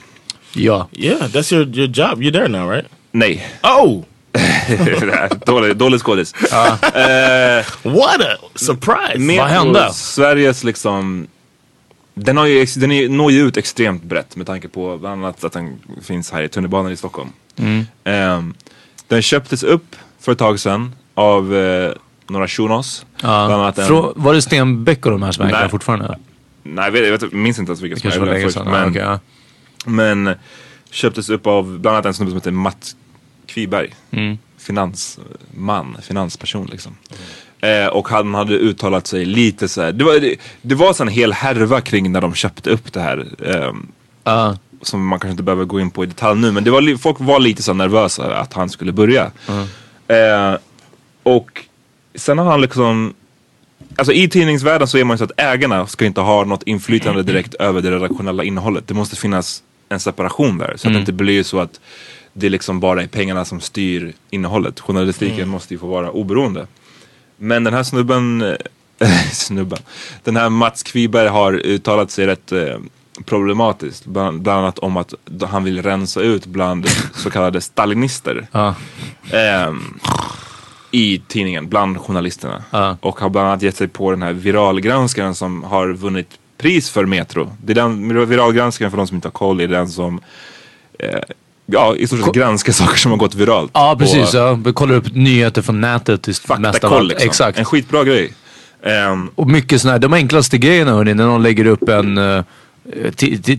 Ja. yeah, that's your your job. You're there now, right? Nej. Oh, <laughs> dålig, dålig skådis. Eh, what a surprise! Metro, hände? Sveriges liksom... Den, har ju, den är, når ju ut extremt brett med tanke på bland annat att den finns här i tunnelbanan i Stockholm. Ehm, den köptes upp för ett tag sedan av eh, några shunos. Bland annat en, Frå, var det Stenbeck och de här som den fortfarande? nej, jag, vet, jag vet, minns inte ens vilka som ägde först. Men, Ja, okej, ja. men köptes upp av bland annat en snubbe som heter Matt Kviberg. Mm. Finansman, finansperson liksom. Eh, och han hade uttalat sig lite så här. Det var, det, det var så en hel härva kring när de köpte upp det här. ehm, Ja. som man kanske inte behöver gå in på i detalj nu. Men det var, folk var lite så nervösa att han skulle börja. Eh, och sen har han liksom Alltså i tidningsvärlden så är man ju så att ägarna ska inte ha något inflytande direkt över det redaktionella innehållet. Det måste finnas en separation där. Så att det inte blir så att det liksom bara är pengarna som styr innehållet. Journalistiken måste ju få vara oberoende. Men den här snubben, eh, <laughs> snubben, den här Mats Kviberg har uttalat sig rätt eh, problematiskt. Bland, bland annat om att han vill rensa ut bland så kallade stalinister. Ja. Ehm, I tidningen, bland journalisterna. Ja. Och har bland annat gett sig på den här viralgranskaren som har vunnit pris för Metro. Det är den viralgranskaren för de som inte har koll, är den som eh, ja, i stort sett granskar saker som har gått viralt. Ja, precis. På Ja. Vi kollar upp nyheter från nätet Faktakoll liksom. Exakt. En skitbra grej. Ehm, Och mycket sådana här, de enklaste grejerna hörni, när någon lägger upp en uh,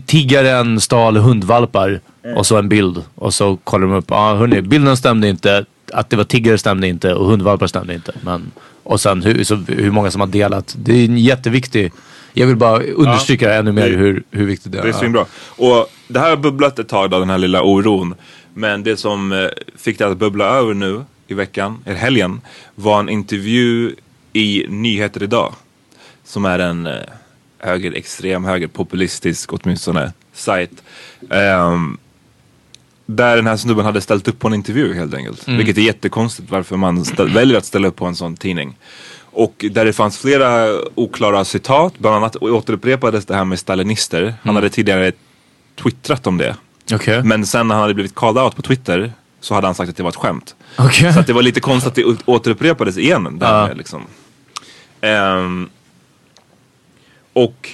tiggaren stal hundvalpar och så en bild och så kollar de upp, ja ah, hörni, bilden stämde inte, att det var tiggare stämde inte och hundvalpar stämde inte. Men, och sen hur, så, hur många som har delat. Det är en jätteviktig, jag vill bara understryka det ännu mer det- hur, hur viktigt det är. Det är svinbra. Och det här har bubblat ett tag då, den här lilla oron. Men det som eh, fick det att bubbla över nu i veckan, eller helgen, var en intervju i Nyheter Idag. Som är en eh, högerextrem, högerpopulistisk åtminstone sajt. Ehm, där den här snubben hade ställt upp på en intervju helt enkelt. Vilket är jättekonstigt varför man ställ, väljer att ställa upp på en sån tidning. Och där det fanns flera oklara citat, bland annat återupprepades det här med stalinister. Han hade tidigare twittrat om det. Okej. Men sen när han hade blivit called out på Twitter så hade han sagt att det var ett skämt. Okej. Så att det var lite konstigt att det återupprepades igen. Där med, liksom. Ehm, och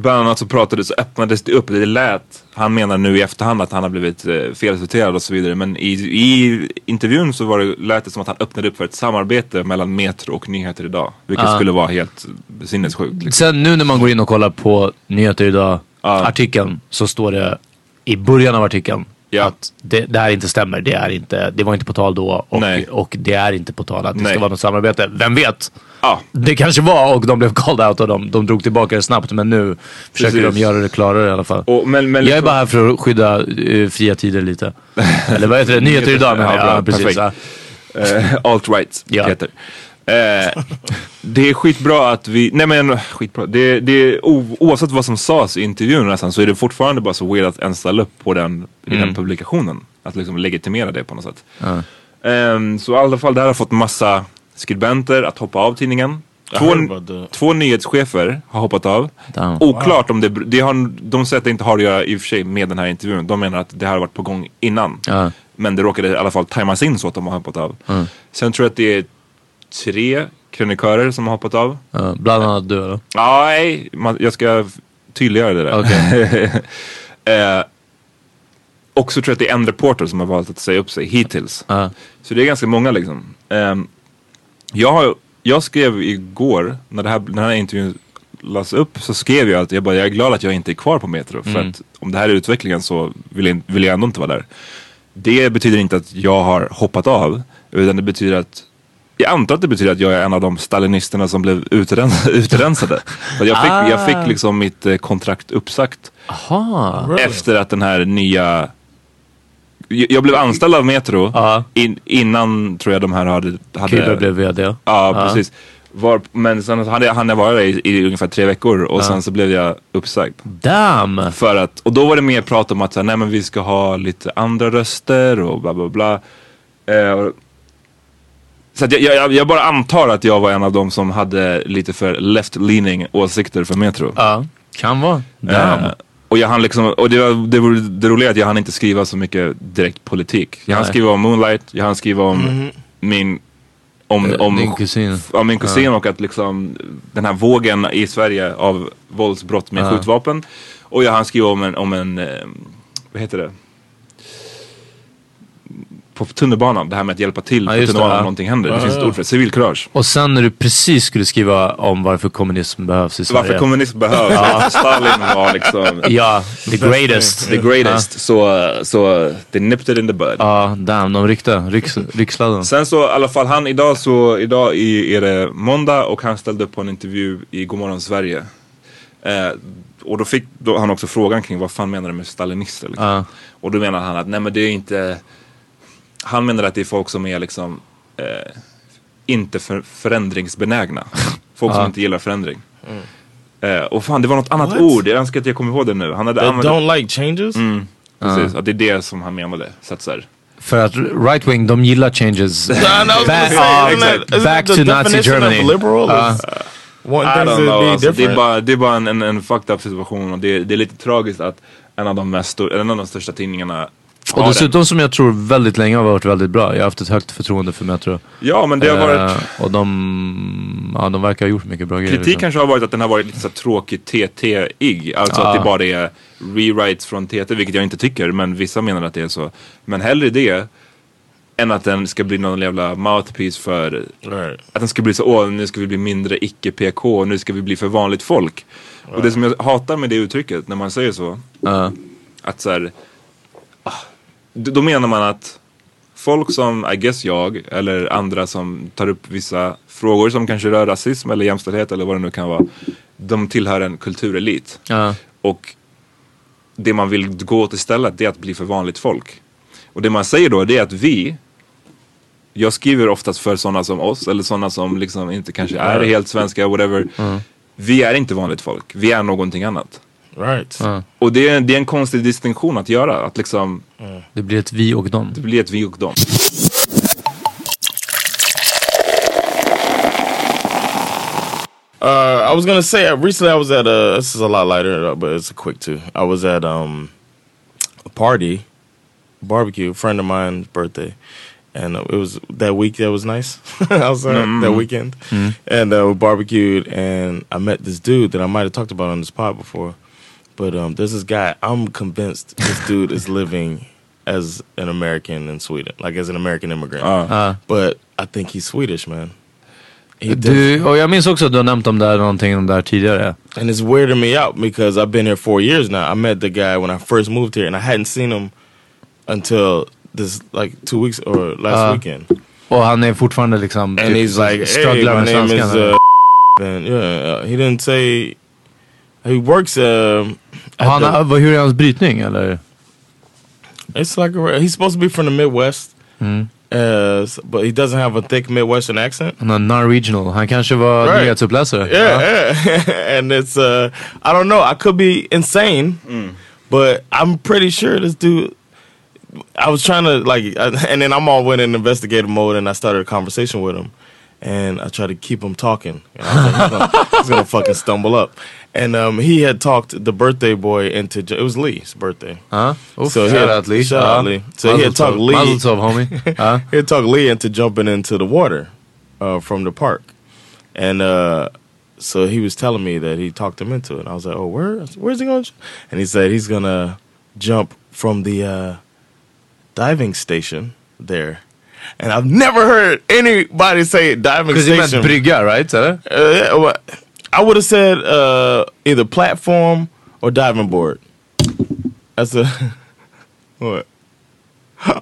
bland annat så pratades så öppnades det upp. Det lät, han menar nu i efterhand att han har blivit eh, felciterad och så vidare. Men i, i intervjun så var det, lät det som att han öppnade upp för ett samarbete mellan Metro och Nyheter Idag. Vilket Ja. skulle vara helt sinnessjukt. Liksom. Sen nu när man går in och kollar på Nyheter Idag Ja. artikeln så står det i början av artikeln Ja. att det, det här inte stämmer. Det, är inte, det var inte på tal då och, och det är inte på tal att det Nej. ska vara något samarbete. Vem vet? Ja. Det kanske var och de blev called out och de, de drog tillbaka det snabbt men nu försöker Precis. de göra det klarare i alla fall. Och, men, men jag är liksom- bara här för att skydda eh, fria tider lite. <laughs> Eller vad heter det? Nyheter Idag menar jag. Ja, precis. Uh, <laughs> Alt-right Ja. heter. Eh, det är skitbra att vi, nej men skitbra. Det, det är, o, oavsett vad som sades i intervjun nästan så är det fortfarande bara så weird att ens ställa upp på den, i Mm. den publikationen. Att liksom legitimera det på något sätt. Ehm, så i alla fall det här har fått massa skribenter att hoppa av tidningen. Två, två nyhetschefer har hoppat av. Damn. Oklart om det, det har, de säger att det inte har att göra i och för sig med den här intervjun. De menar att det här har varit på gång innan. Ja. Men det råkade i alla fall tajmas in så att de har hoppat av. Sen tror jag att det är tre krönikörer som har hoppat av. Ja, bland annat du eller? Ja, nej, man, jag ska tydliggöra det där. Okej. <laughs> eh, och så tror jag att det är en reporter som har valt att säga upp sig hittills. Ja. Så det är ganska många liksom. Ehm, jag, har, jag skrev igår, när det här, den här intervjun lades upp, så skrev jag att jag, bara, jag är glad att jag inte är kvar på Metro. För att om det här är utvecklingen så vill jag, vill jag ändå inte vara där. Det betyder inte att jag har hoppat av, utan det betyder att jag antar att det betyder att jag är en av de stalinisterna som blev utrens <laughs> utrensade. Jag, fick, jag fick liksom mitt eh, kontrakt uppsagt Aha. efter att den här nya jag blev anställd av Metro Ja. in, innan tror jag de här hade... hade Krille blev vd. Ja, precis. Var, men sen hade jag, hann jag vara där i, i ungefär tre veckor och sen så blev jag uppsagd. Damn! För att, och då var det mer prat om att så här, nej men vi ska ha lite andra röster och bla bla bla. Eh, och, så att jag, jag, jag bara antar att jag var en av dem som hade lite för left-leaning åsikter för Metro. Ja, kan vara. Eh, och jag hann liksom, och det, var, det, var, det roliga är att jag hann inte skriva så mycket direkt politik. Jag hann Nej. skriva om Moonlight, jag hann skriva om min om, Eh, om din kusin. Ja, min kusin och att liksom den här vågen i Sverige av våldsbrott med Ja. skjutvapen. Och jag hann skriva om en, om en eh, vad heter det? På tunnelbanan, det här med att hjälpa till Ja, på det, tunnelbanan ja. om någonting händer. Det Ja, finns ett ja. ord för det, civilkurage. Och sen när du precis skulle skriva om varför kommunism behövs i Sverige. Varför kommunism behövs, varför Stalin var liksom Ja, the greatest. the greatest. Så, så they nipped it in the bud. Ja, damn, de ryckte. Rycks, rycksladden. Sen så i alla fall han idag så, idag i- är det måndag och han ställde upp på en intervju i Godmorgon Sverige. Eh, och då fick då han också frågan kring vad fan menar du med stalinister? Liksom. Ja. Och då menar han att nej men det är inte, han menar att det är folk som är liksom eh, inte för, förändringsbenägna. Folk som inte gillar förändring. Eh, och fan det var något annat ord, jag önskar att jag kommer ihåg det nu. Han hade That använt, don't like changes? Mm. precis, att det är det som han menade. Så att så här, För att right wing, de gillar changes. <laughs> Back- say, that- isn't Back to Nazi Germany. liberal Ja. is one I thing don't to know, be alltså, det är bara, det är bara en, en, en fucked up situation och det, det är lite tragiskt att en av de, mest, en av de största tidningarna Och dessutom som jag tror väldigt länge har varit väldigt bra. Jag har haft ett högt förtroende för Metro. Ja men det har varit, Eh, och de, ja, de verkar ha gjort mycket bra grejer. kritik liksom. kanske har varit att den har varit lite så tråkig TT-ig. Alltså Ja. att det bara är rewrites från TT, vilket jag inte tycker, men vissa menar att det är så. Men hellre det än att den ska bli någon jävla mouthpiece för Right. att den ska bli så, åh nu ska vi bli mindre icke-PK, nu ska vi bli för vanligt folk. Och det som jag hatar med det uttrycket, när man säger så, Ja. att så här, ah, då menar man att folk som, I guess jag, eller andra som tar upp vissa frågor som kanske rör rasism eller jämställdhet eller vad det nu kan vara. De tillhör en kulturelit. Ja. Och det man vill gå åt istället är att bli för vanligt folk. Och det man säger då det är att vi, jag skriver oftast för sådana som oss eller sådana som liksom inte kanske är helt svenska, whatever. Vi är inte vanligt folk, vi är någonting annat. Right. Ja. Och det är, det är en konstig distinktion att göra, att liksom Det blir ett vi och dem. det blir ett vi och dem. Uh, I was gonna say uh, recently I was at a. This is a lot lighter, uh, but it's a quick too. I was at um a party, barbecue, friend of mine's birthday, and uh, it was that week that was nice <laughs> outside that weekend, and uh, we barbecued, and I met this dude that I might have talked about on this pod before, but um, there's this guy. I'm convinced this dude is living as an American in Sweden, like as an American immigrant, Ja. but I think he's Swedish, man. He Du, och jag minns också att du har nämnt om det här, någonting om det här tidigare. And it's weirding me out because I've been here four years now. I met the guy when I first moved here, and I hadn't seen him until this like two weeks or last Ah. weekend. Och han är fortfarande liksom... And typ he's like, "Hey, my name is." Uh, and yeah, uh, he didn't say. He works. Um, at han, the- hur är hans brytning eller? it's like a, he's supposed to be from the Midwest, Mm. uh, s- but he doesn't have a thick Midwestern accent. Han har non-regional. Han kanske var Right. nyhetsuppläsare. Yeah, yeah. <laughs> and it's uh I don't know. I could be insane, but I'm pretty sure this dude. I was trying to like, I- and then I'm all went in investigative mode, and I started a conversation with him, and I tried to keep him talking. And I was like, he's, gonna, <laughs> he's gonna fucking stumble up, and um, he had talked the birthday boy into it was Lee's birthday. Huh? Uff, So he shout had- out Lee. shout Ja. out Lee. So he had talked. Lee. Tov homie. Ja. <laughs> He had talked Lee into jumping into the water uh, from the park, and uh, so he was telling me that he talked him into it. I was like, "Oh, where? Where's he going?" And he said he's gonna jump from the uh, diving station there. And I've never heard anybody say diving station. Because he meant brygga, right? Uh, yeah, well, I would have said uh, either platform or diving board. That's a <laughs> what?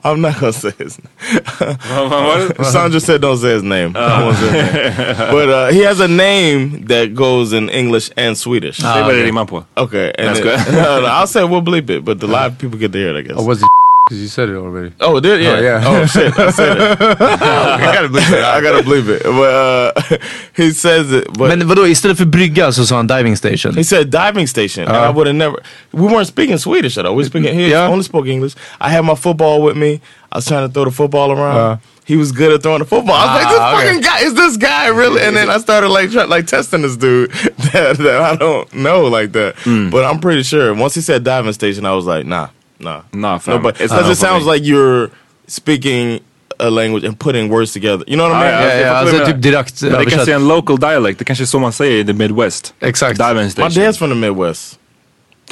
I'm not gonna say his name. <laughs> Sandra said don't say his name. I won't say his name. <laughs> But uh, he has a name that goes in English and Swedish. Det är vad det rimmar på. Okay, and That's it- good. no, no, I'll say we'll bleep it, but the live people get to hear it, I guess. Or was it Because you said it already. Oh, did yeah. Oh, yeah. Oh shit, I said it. <laughs> I gotta believe it. I gotta believe it. But uh, <laughs> he says it. But Men vadå, istället för brygga så sa han diving station? He said diving station, and I Uh. would have never. We weren't speaking Swedish at all. We speaking. He Yeah. only spoke English. I had my football with me. I was trying to throw the football around. Uh. he was good at throwing the football. I was like, "This Ah, okay. fucking guy is this guy really?" And then I started like try, like testing this dude <laughs> that, that I don't know like that. Hmm. But I'm pretty sure once he said diving station, I was like, "Nah, nah, Nah, fam. no." But It's because it sounds like you're speaking a language and putting words together. You know what I Ah, mean? ja, Ja, ja, alltså typ direkt Men det kanske är översatt. en local dialect. Det kanske är så man säger i the Midwest. Exakt. Diving station. My dad's from the Midwest.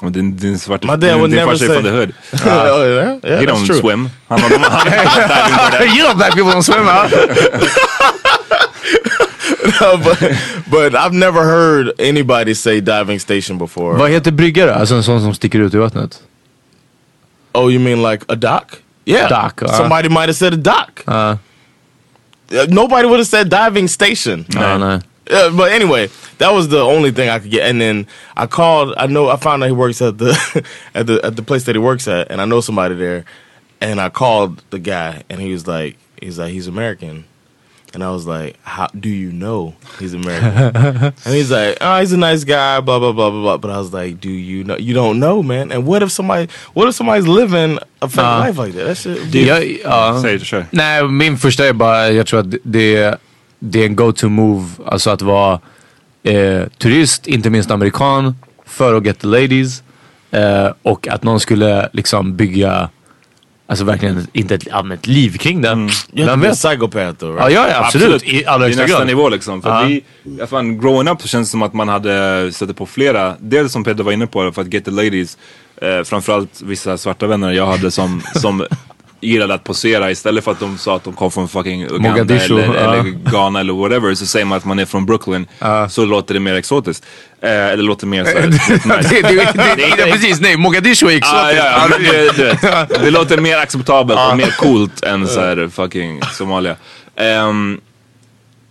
Men din, din svarte, My dad din, would din never say- från the hood. <laughs> oh, yeah, yeah, He that's don't true. swim. Han har, han har you know black people don't swim huh? <laughs> No, but but I've never heard anybody say diving station before. Vad heter brygga då? Alltså en sån som sticker ut i vattnet? Oh, you mean like a dock? Yeah, Dock, uh. Somebody might have said a dock. Ja, Uh, nobody would have said diving station. nej, nej. Uh, but anyway, that was the only thing I could get. And then I called. I know I found out he works at the <laughs> at the at the place that he works at, and I know somebody there. And I called the guy, and he was like, he's like, he's American. And I was like, how do you know he's American? <laughs> and he's like, oh, he's a nice guy, blah blah blah blah blah. But I was like, do you know? You don't know, man. And what if somebody? What if somebody's living a fake Uh, life like that? That shit. Jag, ja. Säg det, kör. Nej, min första är bara, jag tror att det, det är en go-to move. Alltså att vara eh, turist, inte minst amerikan, för att get the ladies. Eh, och att någon skulle liksom bygga, alltså verkligen inte ett allmänt liv kring det. You have Vem vet? Ja, right? ja, ja absolut. I allra Det är högsta nästa grad. nivå liksom. För Ja. vi, ja, fan, growing up så känns det som att man hade sett på flera, dels som Peter var inne på, för att get the ladies, eh, framförallt vissa svarta vänner jag hade som, som <laughs> gillade att posera istället för att de sa att de kom från fucking Uganda Mogadishu, eller, ja. eller Ghana eller whatever så säger man att man är från Brooklyn så låter det mer exotiskt. Eh, eller låter mer såhär, <laughs> det, det, det, <laughs> det, precis, nej, Mogadishu är Ah, exotiskt. ja, ja, men det, det låter mer acceptabelt och mer coolt än så här fucking Somalia. Um,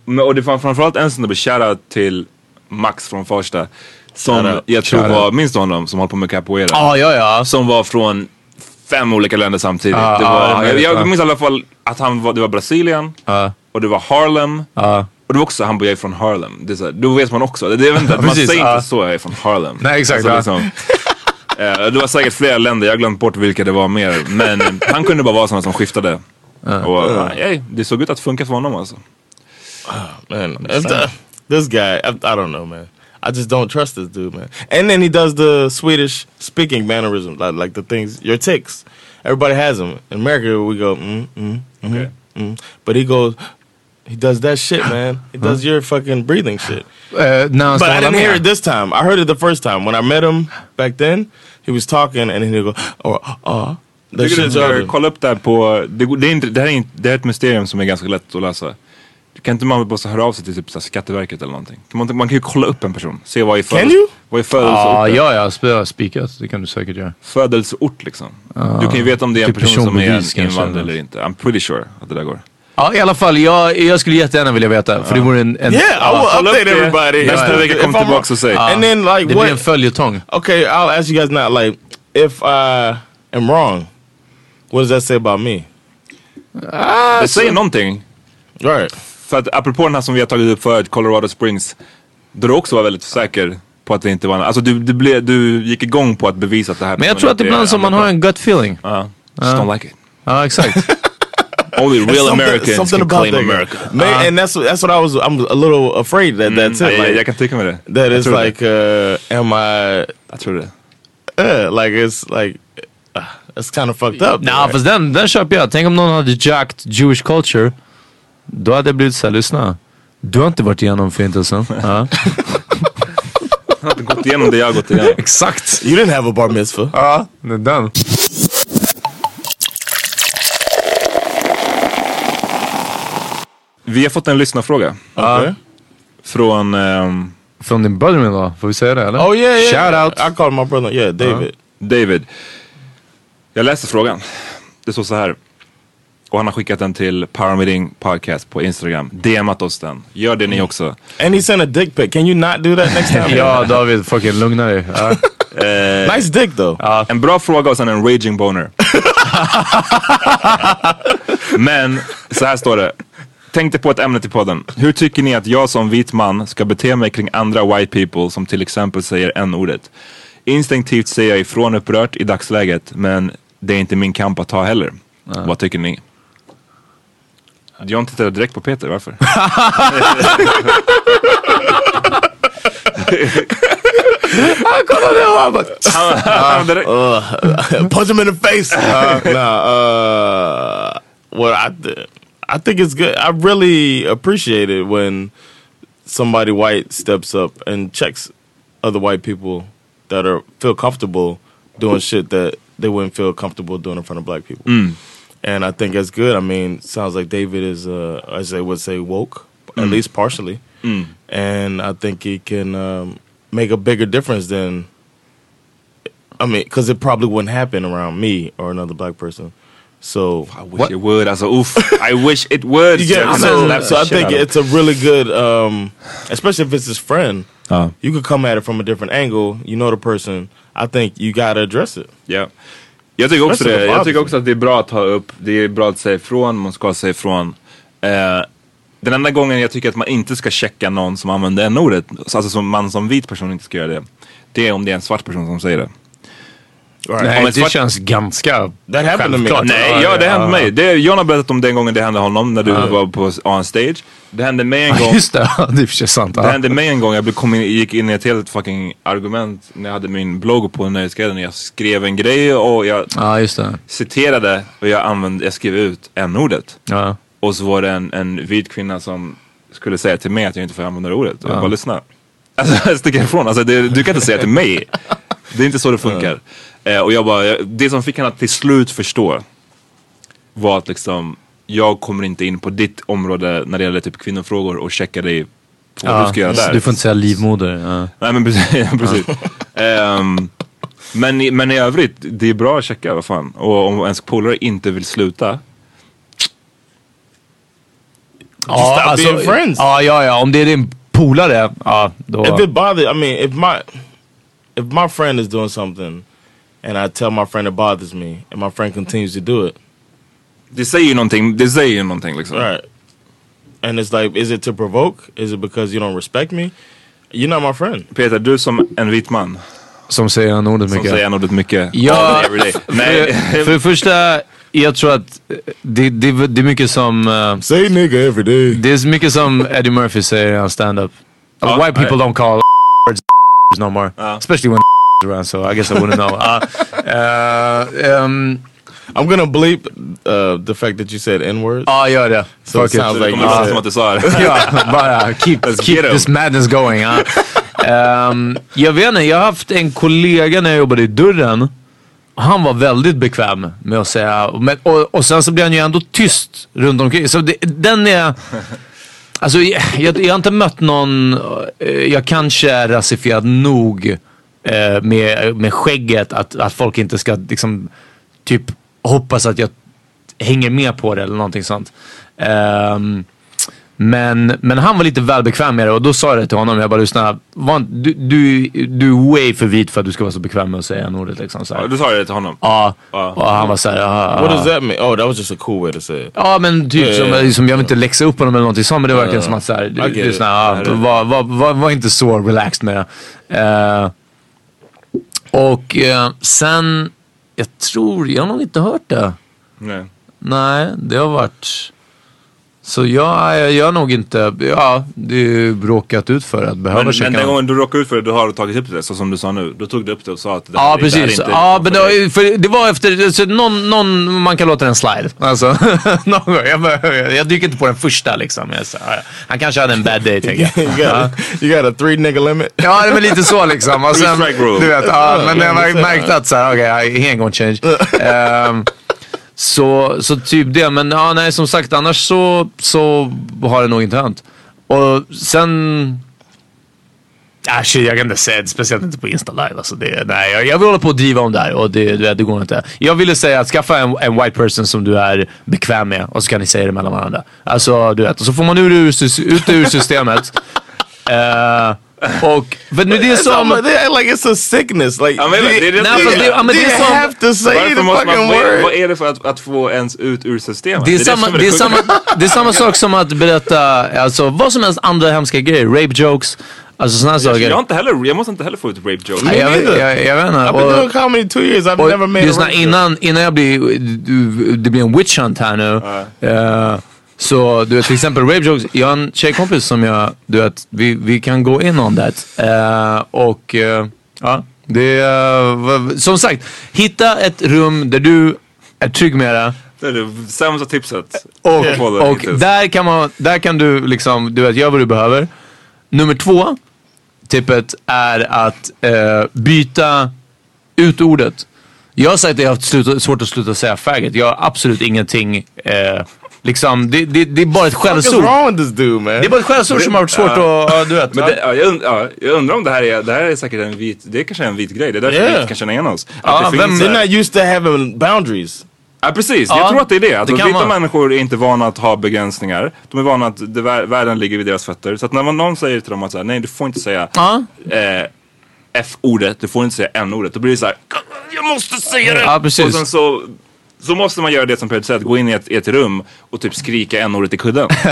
men, och det var framförallt en snubbe, shoutout till Max från Farsta. Som jag tror var, minns du honom? Som håller på med capoeira. Ja, ja, ja. Som var från fem olika länder samtidigt. Ah, det var, ah, jag jag, ah. minns i alla fall att han var, det var Brasilien Ja, och det var Harlem. ja. Och det var också, han bara jag är från Harlem. Det är så här, då vet man också. Det, det, inte, man säger inte så, jag är från Harlem. Nej, exakt, Alltså, ja. liksom, <laughs> eh, det var säkert flera länder, jag har glömt bort vilka det var mer. Men eh, han kunde bara vara sådana som skiftade. Och eh, det såg ut att funka för honom alltså. Man, it's the, this guy, I, I don't know, man. I just don't trust this dude, man. And then he does the Swedish speaking mannerism, like, like the things, your ticks. Everybody has them. In America, we go, mm, mm, mm, Okay. mm. But he goes, he does that shit, <laughs> man. He does your fucking breathing shit. När han ska But I didn't hear it this time. I heard it the first time. When I met him back then, he was talking and he'd go, or, uh, the Jag tycker du shit ska jargon. kolla upp det här på, det, går- det, är inte, det här är, inte, det här är ett mysterium som är ganska lätt att lösa. Kan inte man bara så höra av sig till typ så här Skatteverket eller någonting? Kan man, man kan ju kolla upp en person, se vad är, födels, vad är Ja, födelseort, ja, ja. sp- Spikat. Det kan du säkert göra. födelseort liksom. Du kan ju veta om det är en Typ person som är invandrare eller? inte. I'm pretty sure att det där går. Ja, i alla fall. Jag, jag skulle jättegärna vilja veta. För det vore en... en Yeah, I will update det. everybody. Nästa vecka kom I'm tillbaks och säg. And then like det blir en följetong. Okay, I'll ask you guys now. Like, if I am wrong, what does that say about me? Det säger någonting. Right. För att apropå den här som vi har tagit upp förut, Colorado Springs. Där du också var väldigt säker på att det inte var Alltså du, du, blev, du gick igång på att bevisa att det här Men jag tror att ibland som man har en gut feeling. Ja, just don't like it. Ja, exakt. <laughs> Only real Americans something can claim that. America. Man, and that's that's what I was. I'm a little afraid that that's Ja, it. jag, Like, jag kan tycka med det. that det. like, uh, am I? Jag tror det. Uh, like it's like, uh, it's kind of fucked up. Right? fast den, den köper jag. Tänk om någon hade jacked Jewish culture. Då hade jag blivit såhär, lyssna. Du har inte varit igenom förintelsen. <laughs> Ja. Har inte gått igenom det jag har gått igenom. <laughs> Exakt. You didn't have a bar mitzvah. Ja, det är den. Vi har fått en lyssnarfråga. Okay. Från... ehm, Från din brother-in-law, får vi säga det eller? Oh yeah, yeah. Shout out. I called my brother. Yeah, David. David. Jag läste frågan. Det står så här. Och han har skickat den till Power Meeting Podcast på Instagram. DMat oss den. Gör det ni också. And he sent a dick pic. Can you not do that next time? <laughs> Ja, David, fucking lugna dig. Ja. <laughs> Nice dick though. En bra fråga och sen en raging boner. <laughs> Men så här står det. Tänkte på ett ämne till podden. Hur tycker ni att jag som vit man ska bete mig kring andra white people som till exempel säger n-ordet? Instinktivt säger jag ifrån upprört i dagsläget men det är inte min kamp att ta heller. Vad tycker ni? John tittade er direkt på Peter, varför? Kolla det! Han bara, Han direkt- Punch him in the face. Uh, nah, uh, what I th- I think it's good. I really appreciate it when somebody white steps up and checks other white people that are feel comfortable doing shit that they wouldn't feel comfortable doing in front of black people. Mm. And I think that's good. I mean, sounds like David is, uh, as they would say, woke, at least partially. And I think he can um, make a bigger difference than I mean, because it probably wouldn't happen around me or another black person. So I wish it would. Alltså oof. <laughs> I wish it would. yeah, so, so I think it's a really good, um, especially if it's his friend. Ja. You could come at it from a different angle. You know the person. I think you gotta address it. Ja. Jag tycker också det. Jag tycker också att det är bra att ta upp. Det är bra att säga ifrån. Man ska säga ifrån. Eh, den enda gången jag tycker att man inte ska checka någon som använder en ordet alltså som man som vit person inte ska göra det. Det är om det är en svart person som säger det. Nej, Om det känns ganska to me. självklart. Nej, ja det hände mig. Det, John har berättat om den gången det hände honom när du var på on stage. Det hände mig en gång. just det. <laughs> Det är för sant. Det hände mig en gång, jag kom in, gick in i ett helt fucking argument när jag hade min blogg på Nöjesguiden. Jag skrev en grej och jag ja, just det. citerade och jag, använde, jag skrev ut n-ordet. Ja. Och så var det en, en vit kvinna som skulle säga till mig att jag inte får använda det ordet. Och jag bara lyssna. <laughs> Alltså jag sticker ifrån. Alltså, det, du kan inte säga till mig. Det är inte så det funkar. Eh, och jag bara, det som fick henne att till slut förstå var att liksom jag kommer inte in på ditt område när det gäller typ kvinnofrågor och checka dig på vad du ska göra där. Du får inte säga livmoder. Ja. Nej men precis. <laughs> precis. Ehm, men, i, men i övrigt, det är bra att checka vad fan. Och om ens polare inte vill sluta. Ja, stop being friends. ja, ja, ja. Om det är din polare, ja då... If it bothers, I mean, if my if my friend is doing something, and I tell my friend it bothers me, and my friend continues to do it, Det säger ju någonting, det säger ju någonting liksom. right? And it's like, is it to provoke? Is it because you don't respect me? You're not my friend. Peter, du som en vit man Som säger han ordet som mycket. säger ordet mycket. Ja, every day. Nej, för, för det första, jag tror att det, det, det är mycket som... eh, Say nigga every day. det är mycket som Eddie Murphy säger i hans stand-up. Uh, white people don't call words <laughs> no more. Especially when around, so I guess I wouldn't know. Uh, uh, um, I'm gonna bleep uh, the fact that you said n-words. Ja, gör det. So it Fuck it. sounds Det like kommer låta som att du sa det. <laughs> ja, bara keep, keep this madness going. ja. Ehm, jag vet inte, jag har haft en kollega när jag jobbade i dörren. Han var väldigt bekväm med att säga, men, och, och sen så blir han ju ändå tyst runt omkring. Så det, den är... Alltså jag, jag, jag har inte mött någon, eh, jag kanske är rasifierad nog eh, med, med skägget att, att folk inte ska liksom typ hoppas att jag hänger med på det eller någonting sånt. Ehm, men, men han var lite väl bekväm med det och då sa jag det till honom. Jag bara lyssna, du, du, du är way för vit för att du ska vara så bekväm med att säga n-ordet. Liksom, så här. Ja, du sa det till honom? Ja, Ja. och han var såhär, ja, What ja. does that mean? Oh, that was just a cool way to say it. Ja men typ Ja, som, ja. som, jag vill inte läxa upp honom eller någonting sånt men det var verkligen som att såhär, it. var, var, var, var inte så relaxed med det. Eh, och eh, sen, jag tror, jag har nog inte hört det. Nej. Nej, det har varit... Så jag, jag, jag nog inte, ja, det är ju bråkat ut för att behöva Men, checka men den gången du råkade ut för det, du har tagit upp det så som du sa nu. Då tog du upp det och sa att det, Ja det precis. inte Ja men det var, för det var efter, så någon, någon, man kan låta den slide. Alltså, <laughs> någon gång. Jag, bara- jag dyker inte på den första liksom. Jag, ja, han kanske hade en bad day tänker jag. <laughs> you, got, you got a three nigga limit. Ja men lite så liksom. Och sen, du vet, ja, men jag mär- märkte att såhär, okej, okay, he ain't gonna change. <laughs> Ehm, så, så typ det, men ja, nej som sagt annars så, så har det nog inte hänt. Och sen... Shit, jag kan inte säga det, speciellt inte på Insta live. Alltså det, nej, jag, jag vill hålla på och driva om det här och det, du vet, det går inte. Jag ville säga att skaffa en, en white person som du är bekväm med och så kan ni säga det mellan varandra. Alltså du vet, och så får man ur, ut ur systemet. <laughs> Eh, och, för nu det är It's som... like it's a sickness. Like, Ja, men do you- det är det Nej, fast det- ja, men do det är you som- have to say Varför the måste man, fucking vad, är, word? vad är det för att, att få ens ut ur systemet? Det är, samma, som är det, är samma, det är samma sak som att berätta alltså, vad som helst andra hemska grejer. Rape jokes, alltså sådana saker. Jag, inte heller, jag måste inte heller få ut rape jokes. Nej, jag, vet- jag, jag vet inte. I've been doing comedy two years. I've never made a rape joke. innan, innan jag blir, det blir en witch hunt här nu. Eh, så du vet till exempel rape jokes. Jag har en tjejkompis som jag, du vet, vi, vi kan gå in on that. Eh, och eh, ja, det är, eh, som sagt, hitta ett rum där du är trygg med det. Det är det sämsta tipset. Och, och hittills. där, kan man, där kan du liksom, du vet, göra vad du behöver. Nummer två, tippet är att eh, byta ut ordet. Jag har sagt att jag har haft svårt att sluta säga faggot. Jag har absolut ingenting, eh, liksom, det, det, det är bara ett skällsord. wrong with this dude, man? Det är bara ett skällsord som har varit svårt att, ja, du vet. Men det, ja, jag, und, ja, jag undrar om det här är, det här är säkert en vit, det är kanske en vit grej. Det är därför Yeah. vi inte kan känna igen oss. Att Ja, det vem- finns, They're eh, not used to having boundaries. Ja precis, Ja, jag tror att det är det. det Alltså, kan vita människor är inte vana att ha begränsningar. De är vana att det, vär- världen ligger vid deras fötter. Så att när man, någon säger till dem att så här, nej du får inte säga Ja. eh, F-ordet, du får inte säga N-ordet. Då blir det så här, jag måste säga det! Ja, precis. Och sen så, så måste man göra det som Peter säger, att gå in i ett, i ett rum och typ skrika N-ordet i kudden. <laughs>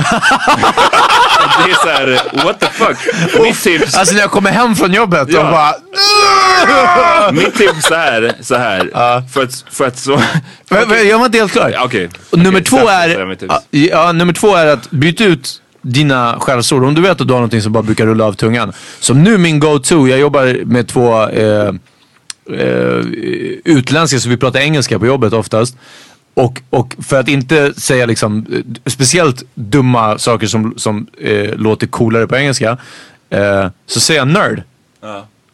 det är så här, what the fuck. Mitt tips, Alltså när jag kommer hem från jobbet Ja. och bara... mitt tips är så här, för att, för att så... Men Jag var inte helt klar. Och nummer Okej, två är, ja, nummer två är att byta ut dina skällsord. Om du vet att du har någonting som bara brukar rulla av tungan. Som nu min go-to, jag jobbar med två eh, eh, utländska så vi pratar engelska på jobbet oftast. Och, och för att inte säga liksom eh, speciellt dumma saker som, som eh, låter coolare på engelska. Eh, så säger jag nerd.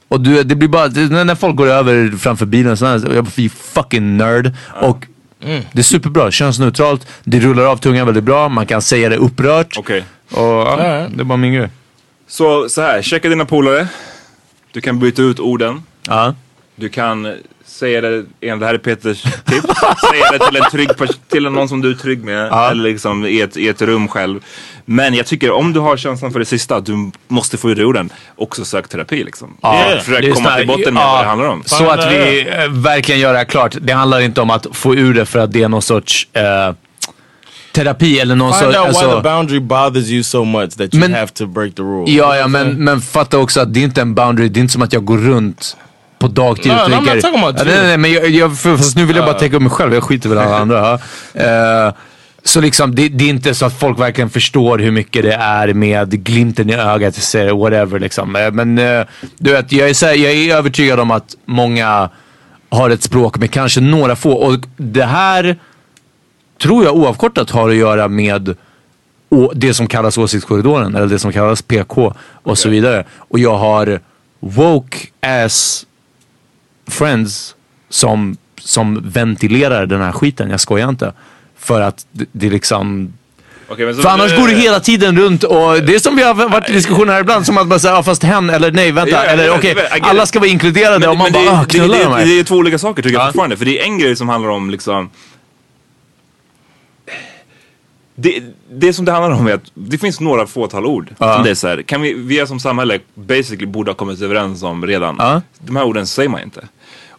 Och du, det blir bara, det, när folk går över framför bilen så här, jag bara fucking nerd. Och det är superbra, könsneutralt, det rullar av tungan väldigt bra, man kan säga det upprört. Okej. Och ja, det är bara min grej. Så, så här, checka dina polare. Du kan byta ut orden. Ja. Du kan säga det, det här är Peters tips. säga det till en trygg till någon som du är trygg med. Eller liksom i ett, i ett rum själv. Men jag tycker om du har känslan för det sista, du måste få ur orden. Också sök terapi liksom. Ja, Försök det är komma till botten med ja, vad det handlar om. Så att vi eh, verkligen gör det här klart. Det handlar inte om att få ur det för att det är någon sorts eh, terapi eller någon Find sorts... out why the Alltså, boundary bothers you so much that you Men- have to break the rule. ja, ja, men, men fatta också att det är inte en boundary. Det är inte som att jag går runt på dagtid No, och no, I'm tänker... not talking about Ja, nej, nej, men jag, jag, för, fast nu vill jag bara täcka upp mig själv. Jag skiter väl i alla <laughs> andra. Eh, Så liksom det, det är inte så att folk verkligen förstår hur mycket det är med glimten i ögat, säger whatever liksom. Eh, Men eh, du vet, jag är, så här, jag är övertygad om att många har ett språk med kanske några få. Och det här tror jag oavkortat har att göra med det som kallas åsiktskorridoren eller det som kallas PK och så vidare. Och jag har woke ass friends som, som ventilerar den här skiten. Jag skojar inte. För att det, det liksom Okej, men så- för annars går det hela tiden runt och det är som vi har varit i diskussioner här ibland som att man säger ja, fast hen eller nej vänta Ja, ja, eller okej get alla ska vara inkluderade och man det, bara ah, det, knulla det, de här. det, det är två olika saker tycker jag Ja. fortfarande. För det är en grej som handlar om liksom det, det som det handlar om är att det finns några fåtal ord. Ja. Som det är så här, kan vi, vi är som samhälle basically borde ha kommit överens om redan. Ja. De här orden säger man inte.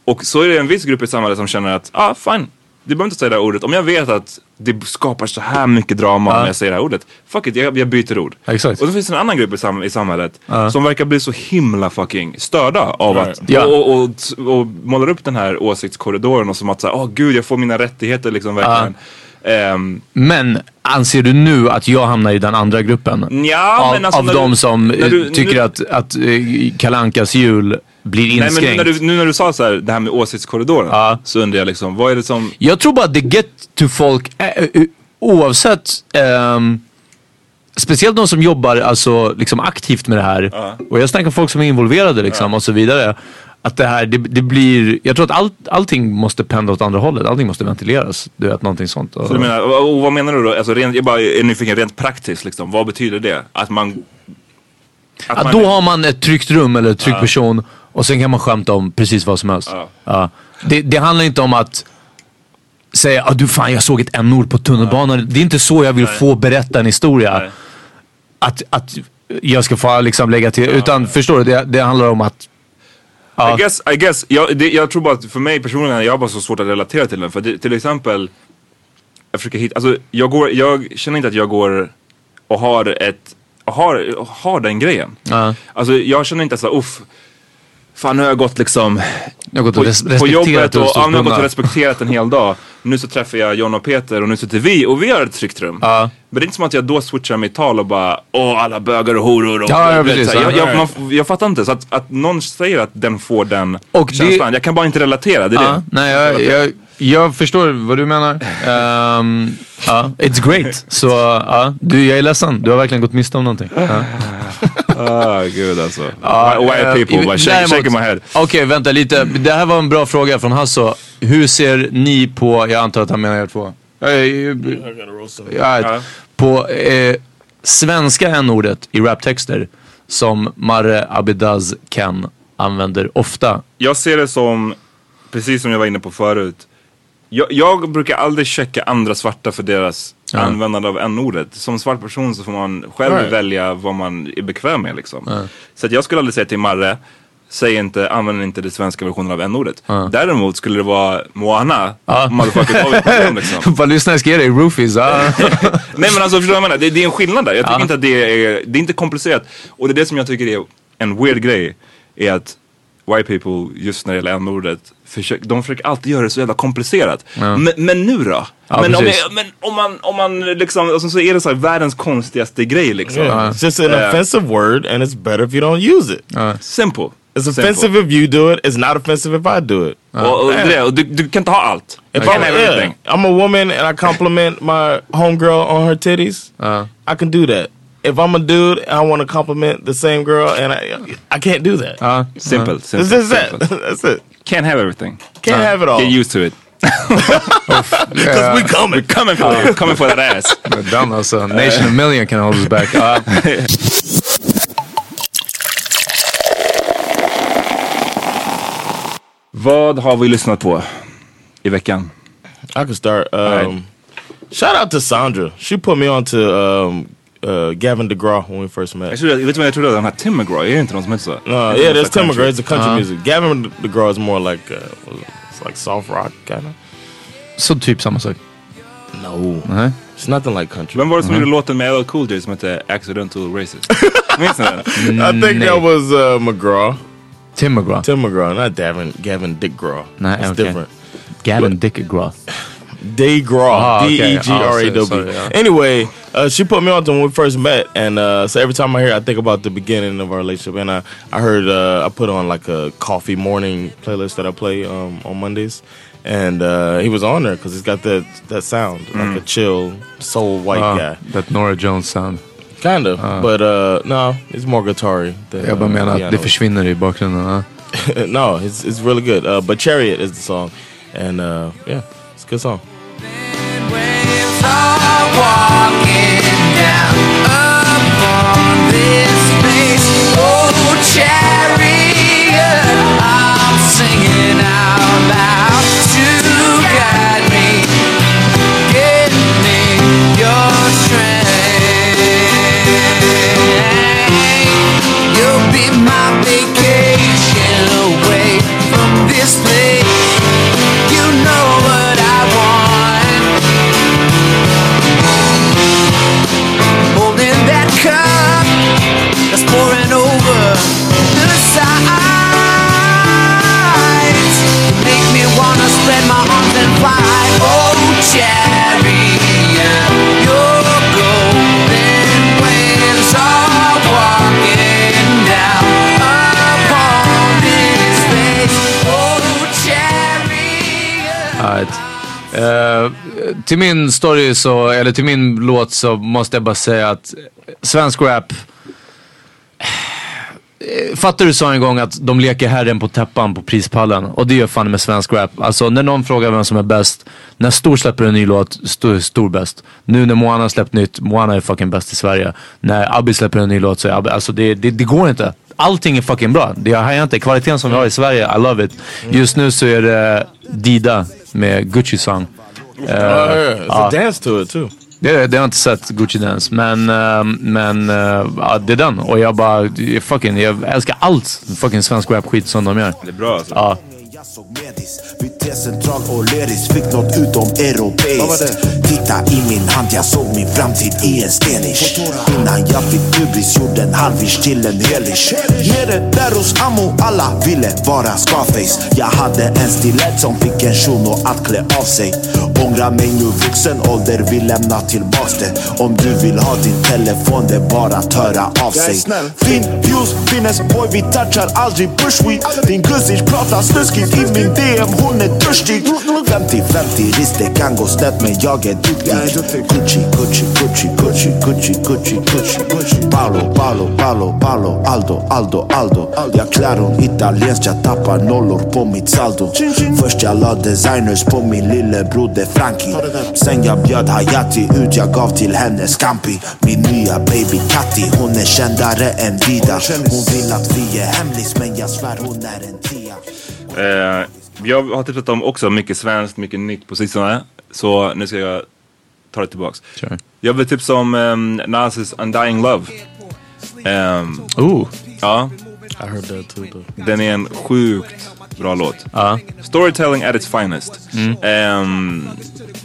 Och så är det en viss grupp i samhället som känner att, ah fine, du behöver inte säga det här ordet. Om jag vet att det skapar så här mycket drama när jag säger det här ordet, fuck it, jag, jag byter ord. Exakt. Och så finns det en annan grupp i, sam i samhället Ja. som verkar bli så himla fucking störda av att, Ja. och, och, och, och målar upp den här åsiktskorridoren och som att säga, åh gud jag får mina rättigheter liksom verkligen. Ehm, Men anser du nu att jag hamnar i den andra gruppen? Nja, av men alltså av de du- som när eh, du- tycker nu- att, att eh, Kalle Ankas jul blir nej men inskränkt. när du, nu när du sa så här, det här med åsiktskorridoren så undrar jag liksom, vad är det som Jag tror bara att det get to folk eh, oavsett ehm, Speciellt de som jobbar alltså, liksom aktivt med det här. Och jag snackar folk som är involverade liksom, och så vidare. Att det här, det, det blir, jag tror att all, allting måste pendla åt andra hållet. Allting måste ventileras. Du vet, någonting sånt. Så du menar, och, och vad menar du då? Alltså, rent, jag bara är nyfiken rent praktiskt liksom. Vad betyder det? Att man... Att Ja, man då har man ett tryggt rum eller en trygg person och sen kan man skämta om precis vad som helst. Ja. Ja. Det, det handlar inte om att säga ah, du fan jag såg ett n-ord på tunnelbanan. Det är inte så jag vill få berätta en historia. Nej. Att, att jag ska få liksom lägga till. Utan förstår du, det, det handlar om att Ja. I guess, I guess jag, det, jag tror bara att för mig personligen, jag har bara så svårt att relatera till den. För det, till exempel, jag försöker hitta, alltså jag, går, jag känner inte att jag går och har ett, har, har den grejen. Ja. Alltså jag känner inte såhär, uff, fan nu har jag gått liksom jag har gått på, och res- på jobbet och, ja, nu har jag gått och respekterat en hel dag. Nu så träffar jag John och Peter och nu sitter vi och vi har ett tryggt rum. Ja. Men det är inte som att jag då switchar mitt tal och bara åh alla bögar och horor. Och, Ja, ja, precis. jag, Ja. jag, man, jag fattar inte. Så att, att någon säger att den får den Och det- känslan. Jag kan bara inte relatera. Det är Ja, det. nej, jag, jag, jag förstår vad du menar. Ehm, ja, it's great. Så ja, du, jag är ledsen. Du har verkligen gått miste om någonting. <laughs> Ja. Ah, gud alltså. <laughs> Ja, White eh, people, bara shake, shaking my head. Okej, vänta lite. Det här var en bra fråga från Hasso. Hur ser ni på, jag antar att han menar er två. Ja. på eh, svenska n-ordet i raptexter som Marre Abidaz Ken använder ofta. Jag ser det som, precis som jag var inne på förut. Jag, jag brukar aldrig checka andra svarta för deras Ja. användande av n-ordet. Som svart person så får man själv Right. välja vad man är bekväm med liksom. Så att jag skulle aldrig säga till Marre, säg inte, använd inte den svenska versionen av n-ordet. Däremot skulle det vara Moana, Ja. motherfucker, har vi problem liksom. <laughs> Vad lyssnare ska ge dig? Roofies? Ja. <laughs> Nej men alltså förstår du vad jag menar? Det, det är en skillnad där. Jag tycker Ja. inte att det är, det är inte komplicerat. Och det är det som jag tycker är en weird grej. Är att white people, just när det gäller n-ordet, försöker, de försöker alltid göra det så jävla komplicerat. Men, men nu då? Ja, men, om jag, men om man, om man liksom, och så, så är det så här världens konstigaste grej liksom. Yeah. It's just an Uh, offensive word, and it's better if you don't use it. Simple. It's Simple. offensive if you do it. It's not offensive if I do it. Och, och, det, du, du kan inte ha allt. If can't I'm, have yeah, everything. I'm a woman and I compliment my homegirl on her titties, Uh. I can do that. If I'm a dude I want to compliment the same girl, and I, I can't do that. Ja. Simple, It's simple, just that. simple. <laughs> That's it. Can't have everything. Can't have it all. Get used to it. <laughs> Because <laughs> we coming. We're coming for you. Coming for that ass. Done alltså. Nation of million can hold us back. Ja. Vad har vi lyssnat på i veckan? I can start. Um, right. Shout out to Sandra. She put me on to um, uh, Gavin DeGraw when we first met. Jag trodde, vet du vad jag trodde? Den här Tim McGraw, är det inte någon som heter så? No, yeah, there's Tim. McGraw. It's a country music. Gavin DeGraw is more like uh, it's like soft rock kind of. Så typ samma sak. No, Nej. it's nothing like country. Vem var det som gjorde låten med LL Cool J som hette Accidental Racist? Minns ni den? I think Nej. that was uh, McGraw, Tim McGraw. Tim McGraw, not Gavin. Gavin DeGraw. Nah, it's okay. different. Gavin Dick McGraw. <laughs> Degra. Ah, okay. D E G R A Oh, W. sorry, yeah. Anyway, uh, she put me on to when we first met, and uh, so every time I hear, it, I think about the beginning of our relationship. And I, I heard, uh, I put on like a coffee morning playlist that I play um, on Mondays, and uh, he was on there because he's got that that sound, like a chill soul white Ah, guy, that Nora Jones sound. kind of. But uh, no, it's more guitar-y. Than, Jag bara uh, menar att piano. det försvinner i bakgrunden. no, it's it's really good. Uh, but Chariot is the song, and uh, yeah, it's a good song down upon this face. Oh, child. Eh, till min story så, eller till min låt så måste jag bara säga att svensk rap Eh, Fattar du sa en gång att de leker herren på täppan på prispallen och det gör fan med svensk rap. Alltså när någon frågar vem som är bäst, när Stor släpper en ny låt, Stor, stor bäst. Nu när Moana släppt nytt, Moana är fucking bäst i Sverige. När Abby släpper en ny låt så är Abby, alltså det, det, det går inte. Allting är fucking bra. Det har jag inte. Kvaliteten som vi har i Sverige, I love it. Just nu så är det Dida med Gucci song. Eh, Oh, yeah. It's ja. a dance to it too. Det, det har jag inte sett Gucci Dance, men, eh, men eh, ja, det är den. Och jag bara, fucking, jag älskar allt fucking svensk rap-skit som de gör. Det är bra alltså. Ja. Vid T-central och Leris Fick något utom europeiskt. Titta i min hand, jag såg min framtid i en stenish Innan jag fick pubis gjorde en halvish till en helish Nere där hos Ammo, alla ville vara Scarface. Jag hade en stilett som fick en shuno att klä av sig. Ångrar mig nu vuxen ålder, vill lämna tillbaks det. Om du vill ha din telefon, det är bara att höra av sig. Fin views, finnes boy, vi touchar aldrig bushweed Din gussish pratar snuskigt i min DM, hon är törstig. 50-50, visst det kan gå snett men jag är duktig. Gucci, Gucci, Gucci, Gucci, Gucci, Gucci, Gucci Paolo, Paolo, Paolo, Paolo, Aldo, Aldo, Aldo. Jag klär hon italienskt, jag tappar nollor på mitt saldo. Först jag la designers på min lillebroder Frankie. Sen jag bjöd Hayati ut, jag gav till henne Scampi. Min nya baby Katti, hon är kändare än Vida. Hon vill att vi är hemlis men jag svär hon är en tia. Eh, jag har tipsat om också mycket svenskt, mycket nytt på sistone. Så nu ska jag ta det tillbaks. Sure. Jag vill tipsa om um, Nas' Undying Love. Ehm, Ooh. ja, I heard that too. Though. den är en sjukt bra låt. Ja. Storytelling at its finest. Ehm,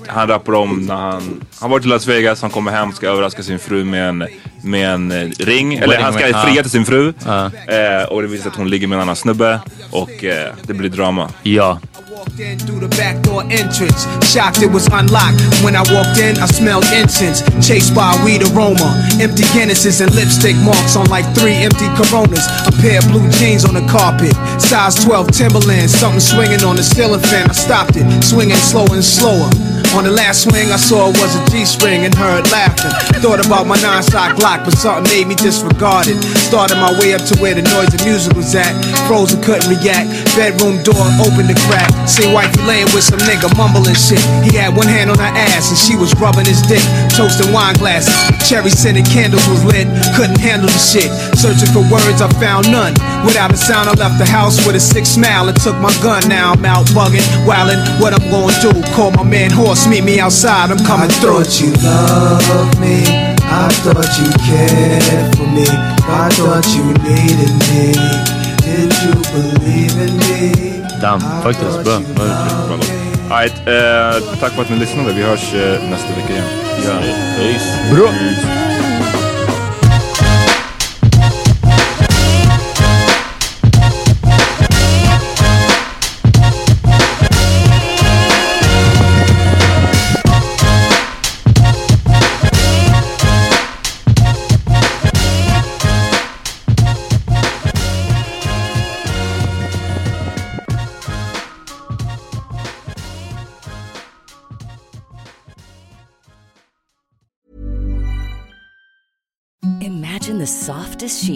han rappar om när han, han var till Las Vegas, han kommer hem, ska överraska sin fru med en, med en eh, ring. Eller han ska fria till sin fru. Ja. Eh, och det visar att hon ligger med en annan snubbe. Och eh, det blir drama. Ja. Walked in through the back door entrance. Shocked it was unlocked. When I walked in, I smelled incense. Chased by a weed aroma. Empty Guinnesses and lipstick marks on like three empty Coronas. A pair of blue jeans on the carpet. Size 12 Timberlands. Something swinging on the ceiling fan. I stopped it. Swinging slower and slower. On the last swing, I saw it was a G-string and heard laughing. Thought about my nine-sock Glock, but something made me disregard it. Started my way up to where the noise and music was at. Frozen, couldn't react. Bedroom door opened the crack. See wifey laying with some nigga mumbling shit. He had one hand on her ass and she was rubbing his dick. Toasting wine glasses. Cherry scented candles was lit. Couldn't handle the shit. Searching for words, I found none. Without a sound, I left the house with a sick smile and took my gun. Now I'm out bugging, wildin'. What I'm gonna do? Call my man Horse, meet me outside. I'm coming through. thought you loved me. I thought you cared for me. I thought you needed me. Did you believe in me? Damn, faktiskt. Bra. Bra uttryck. Bra låt. Alright, eh, tack för att ni lyssnade. Vi hörs eh, nästa vecka igen. Ja. Peace. Bra. sim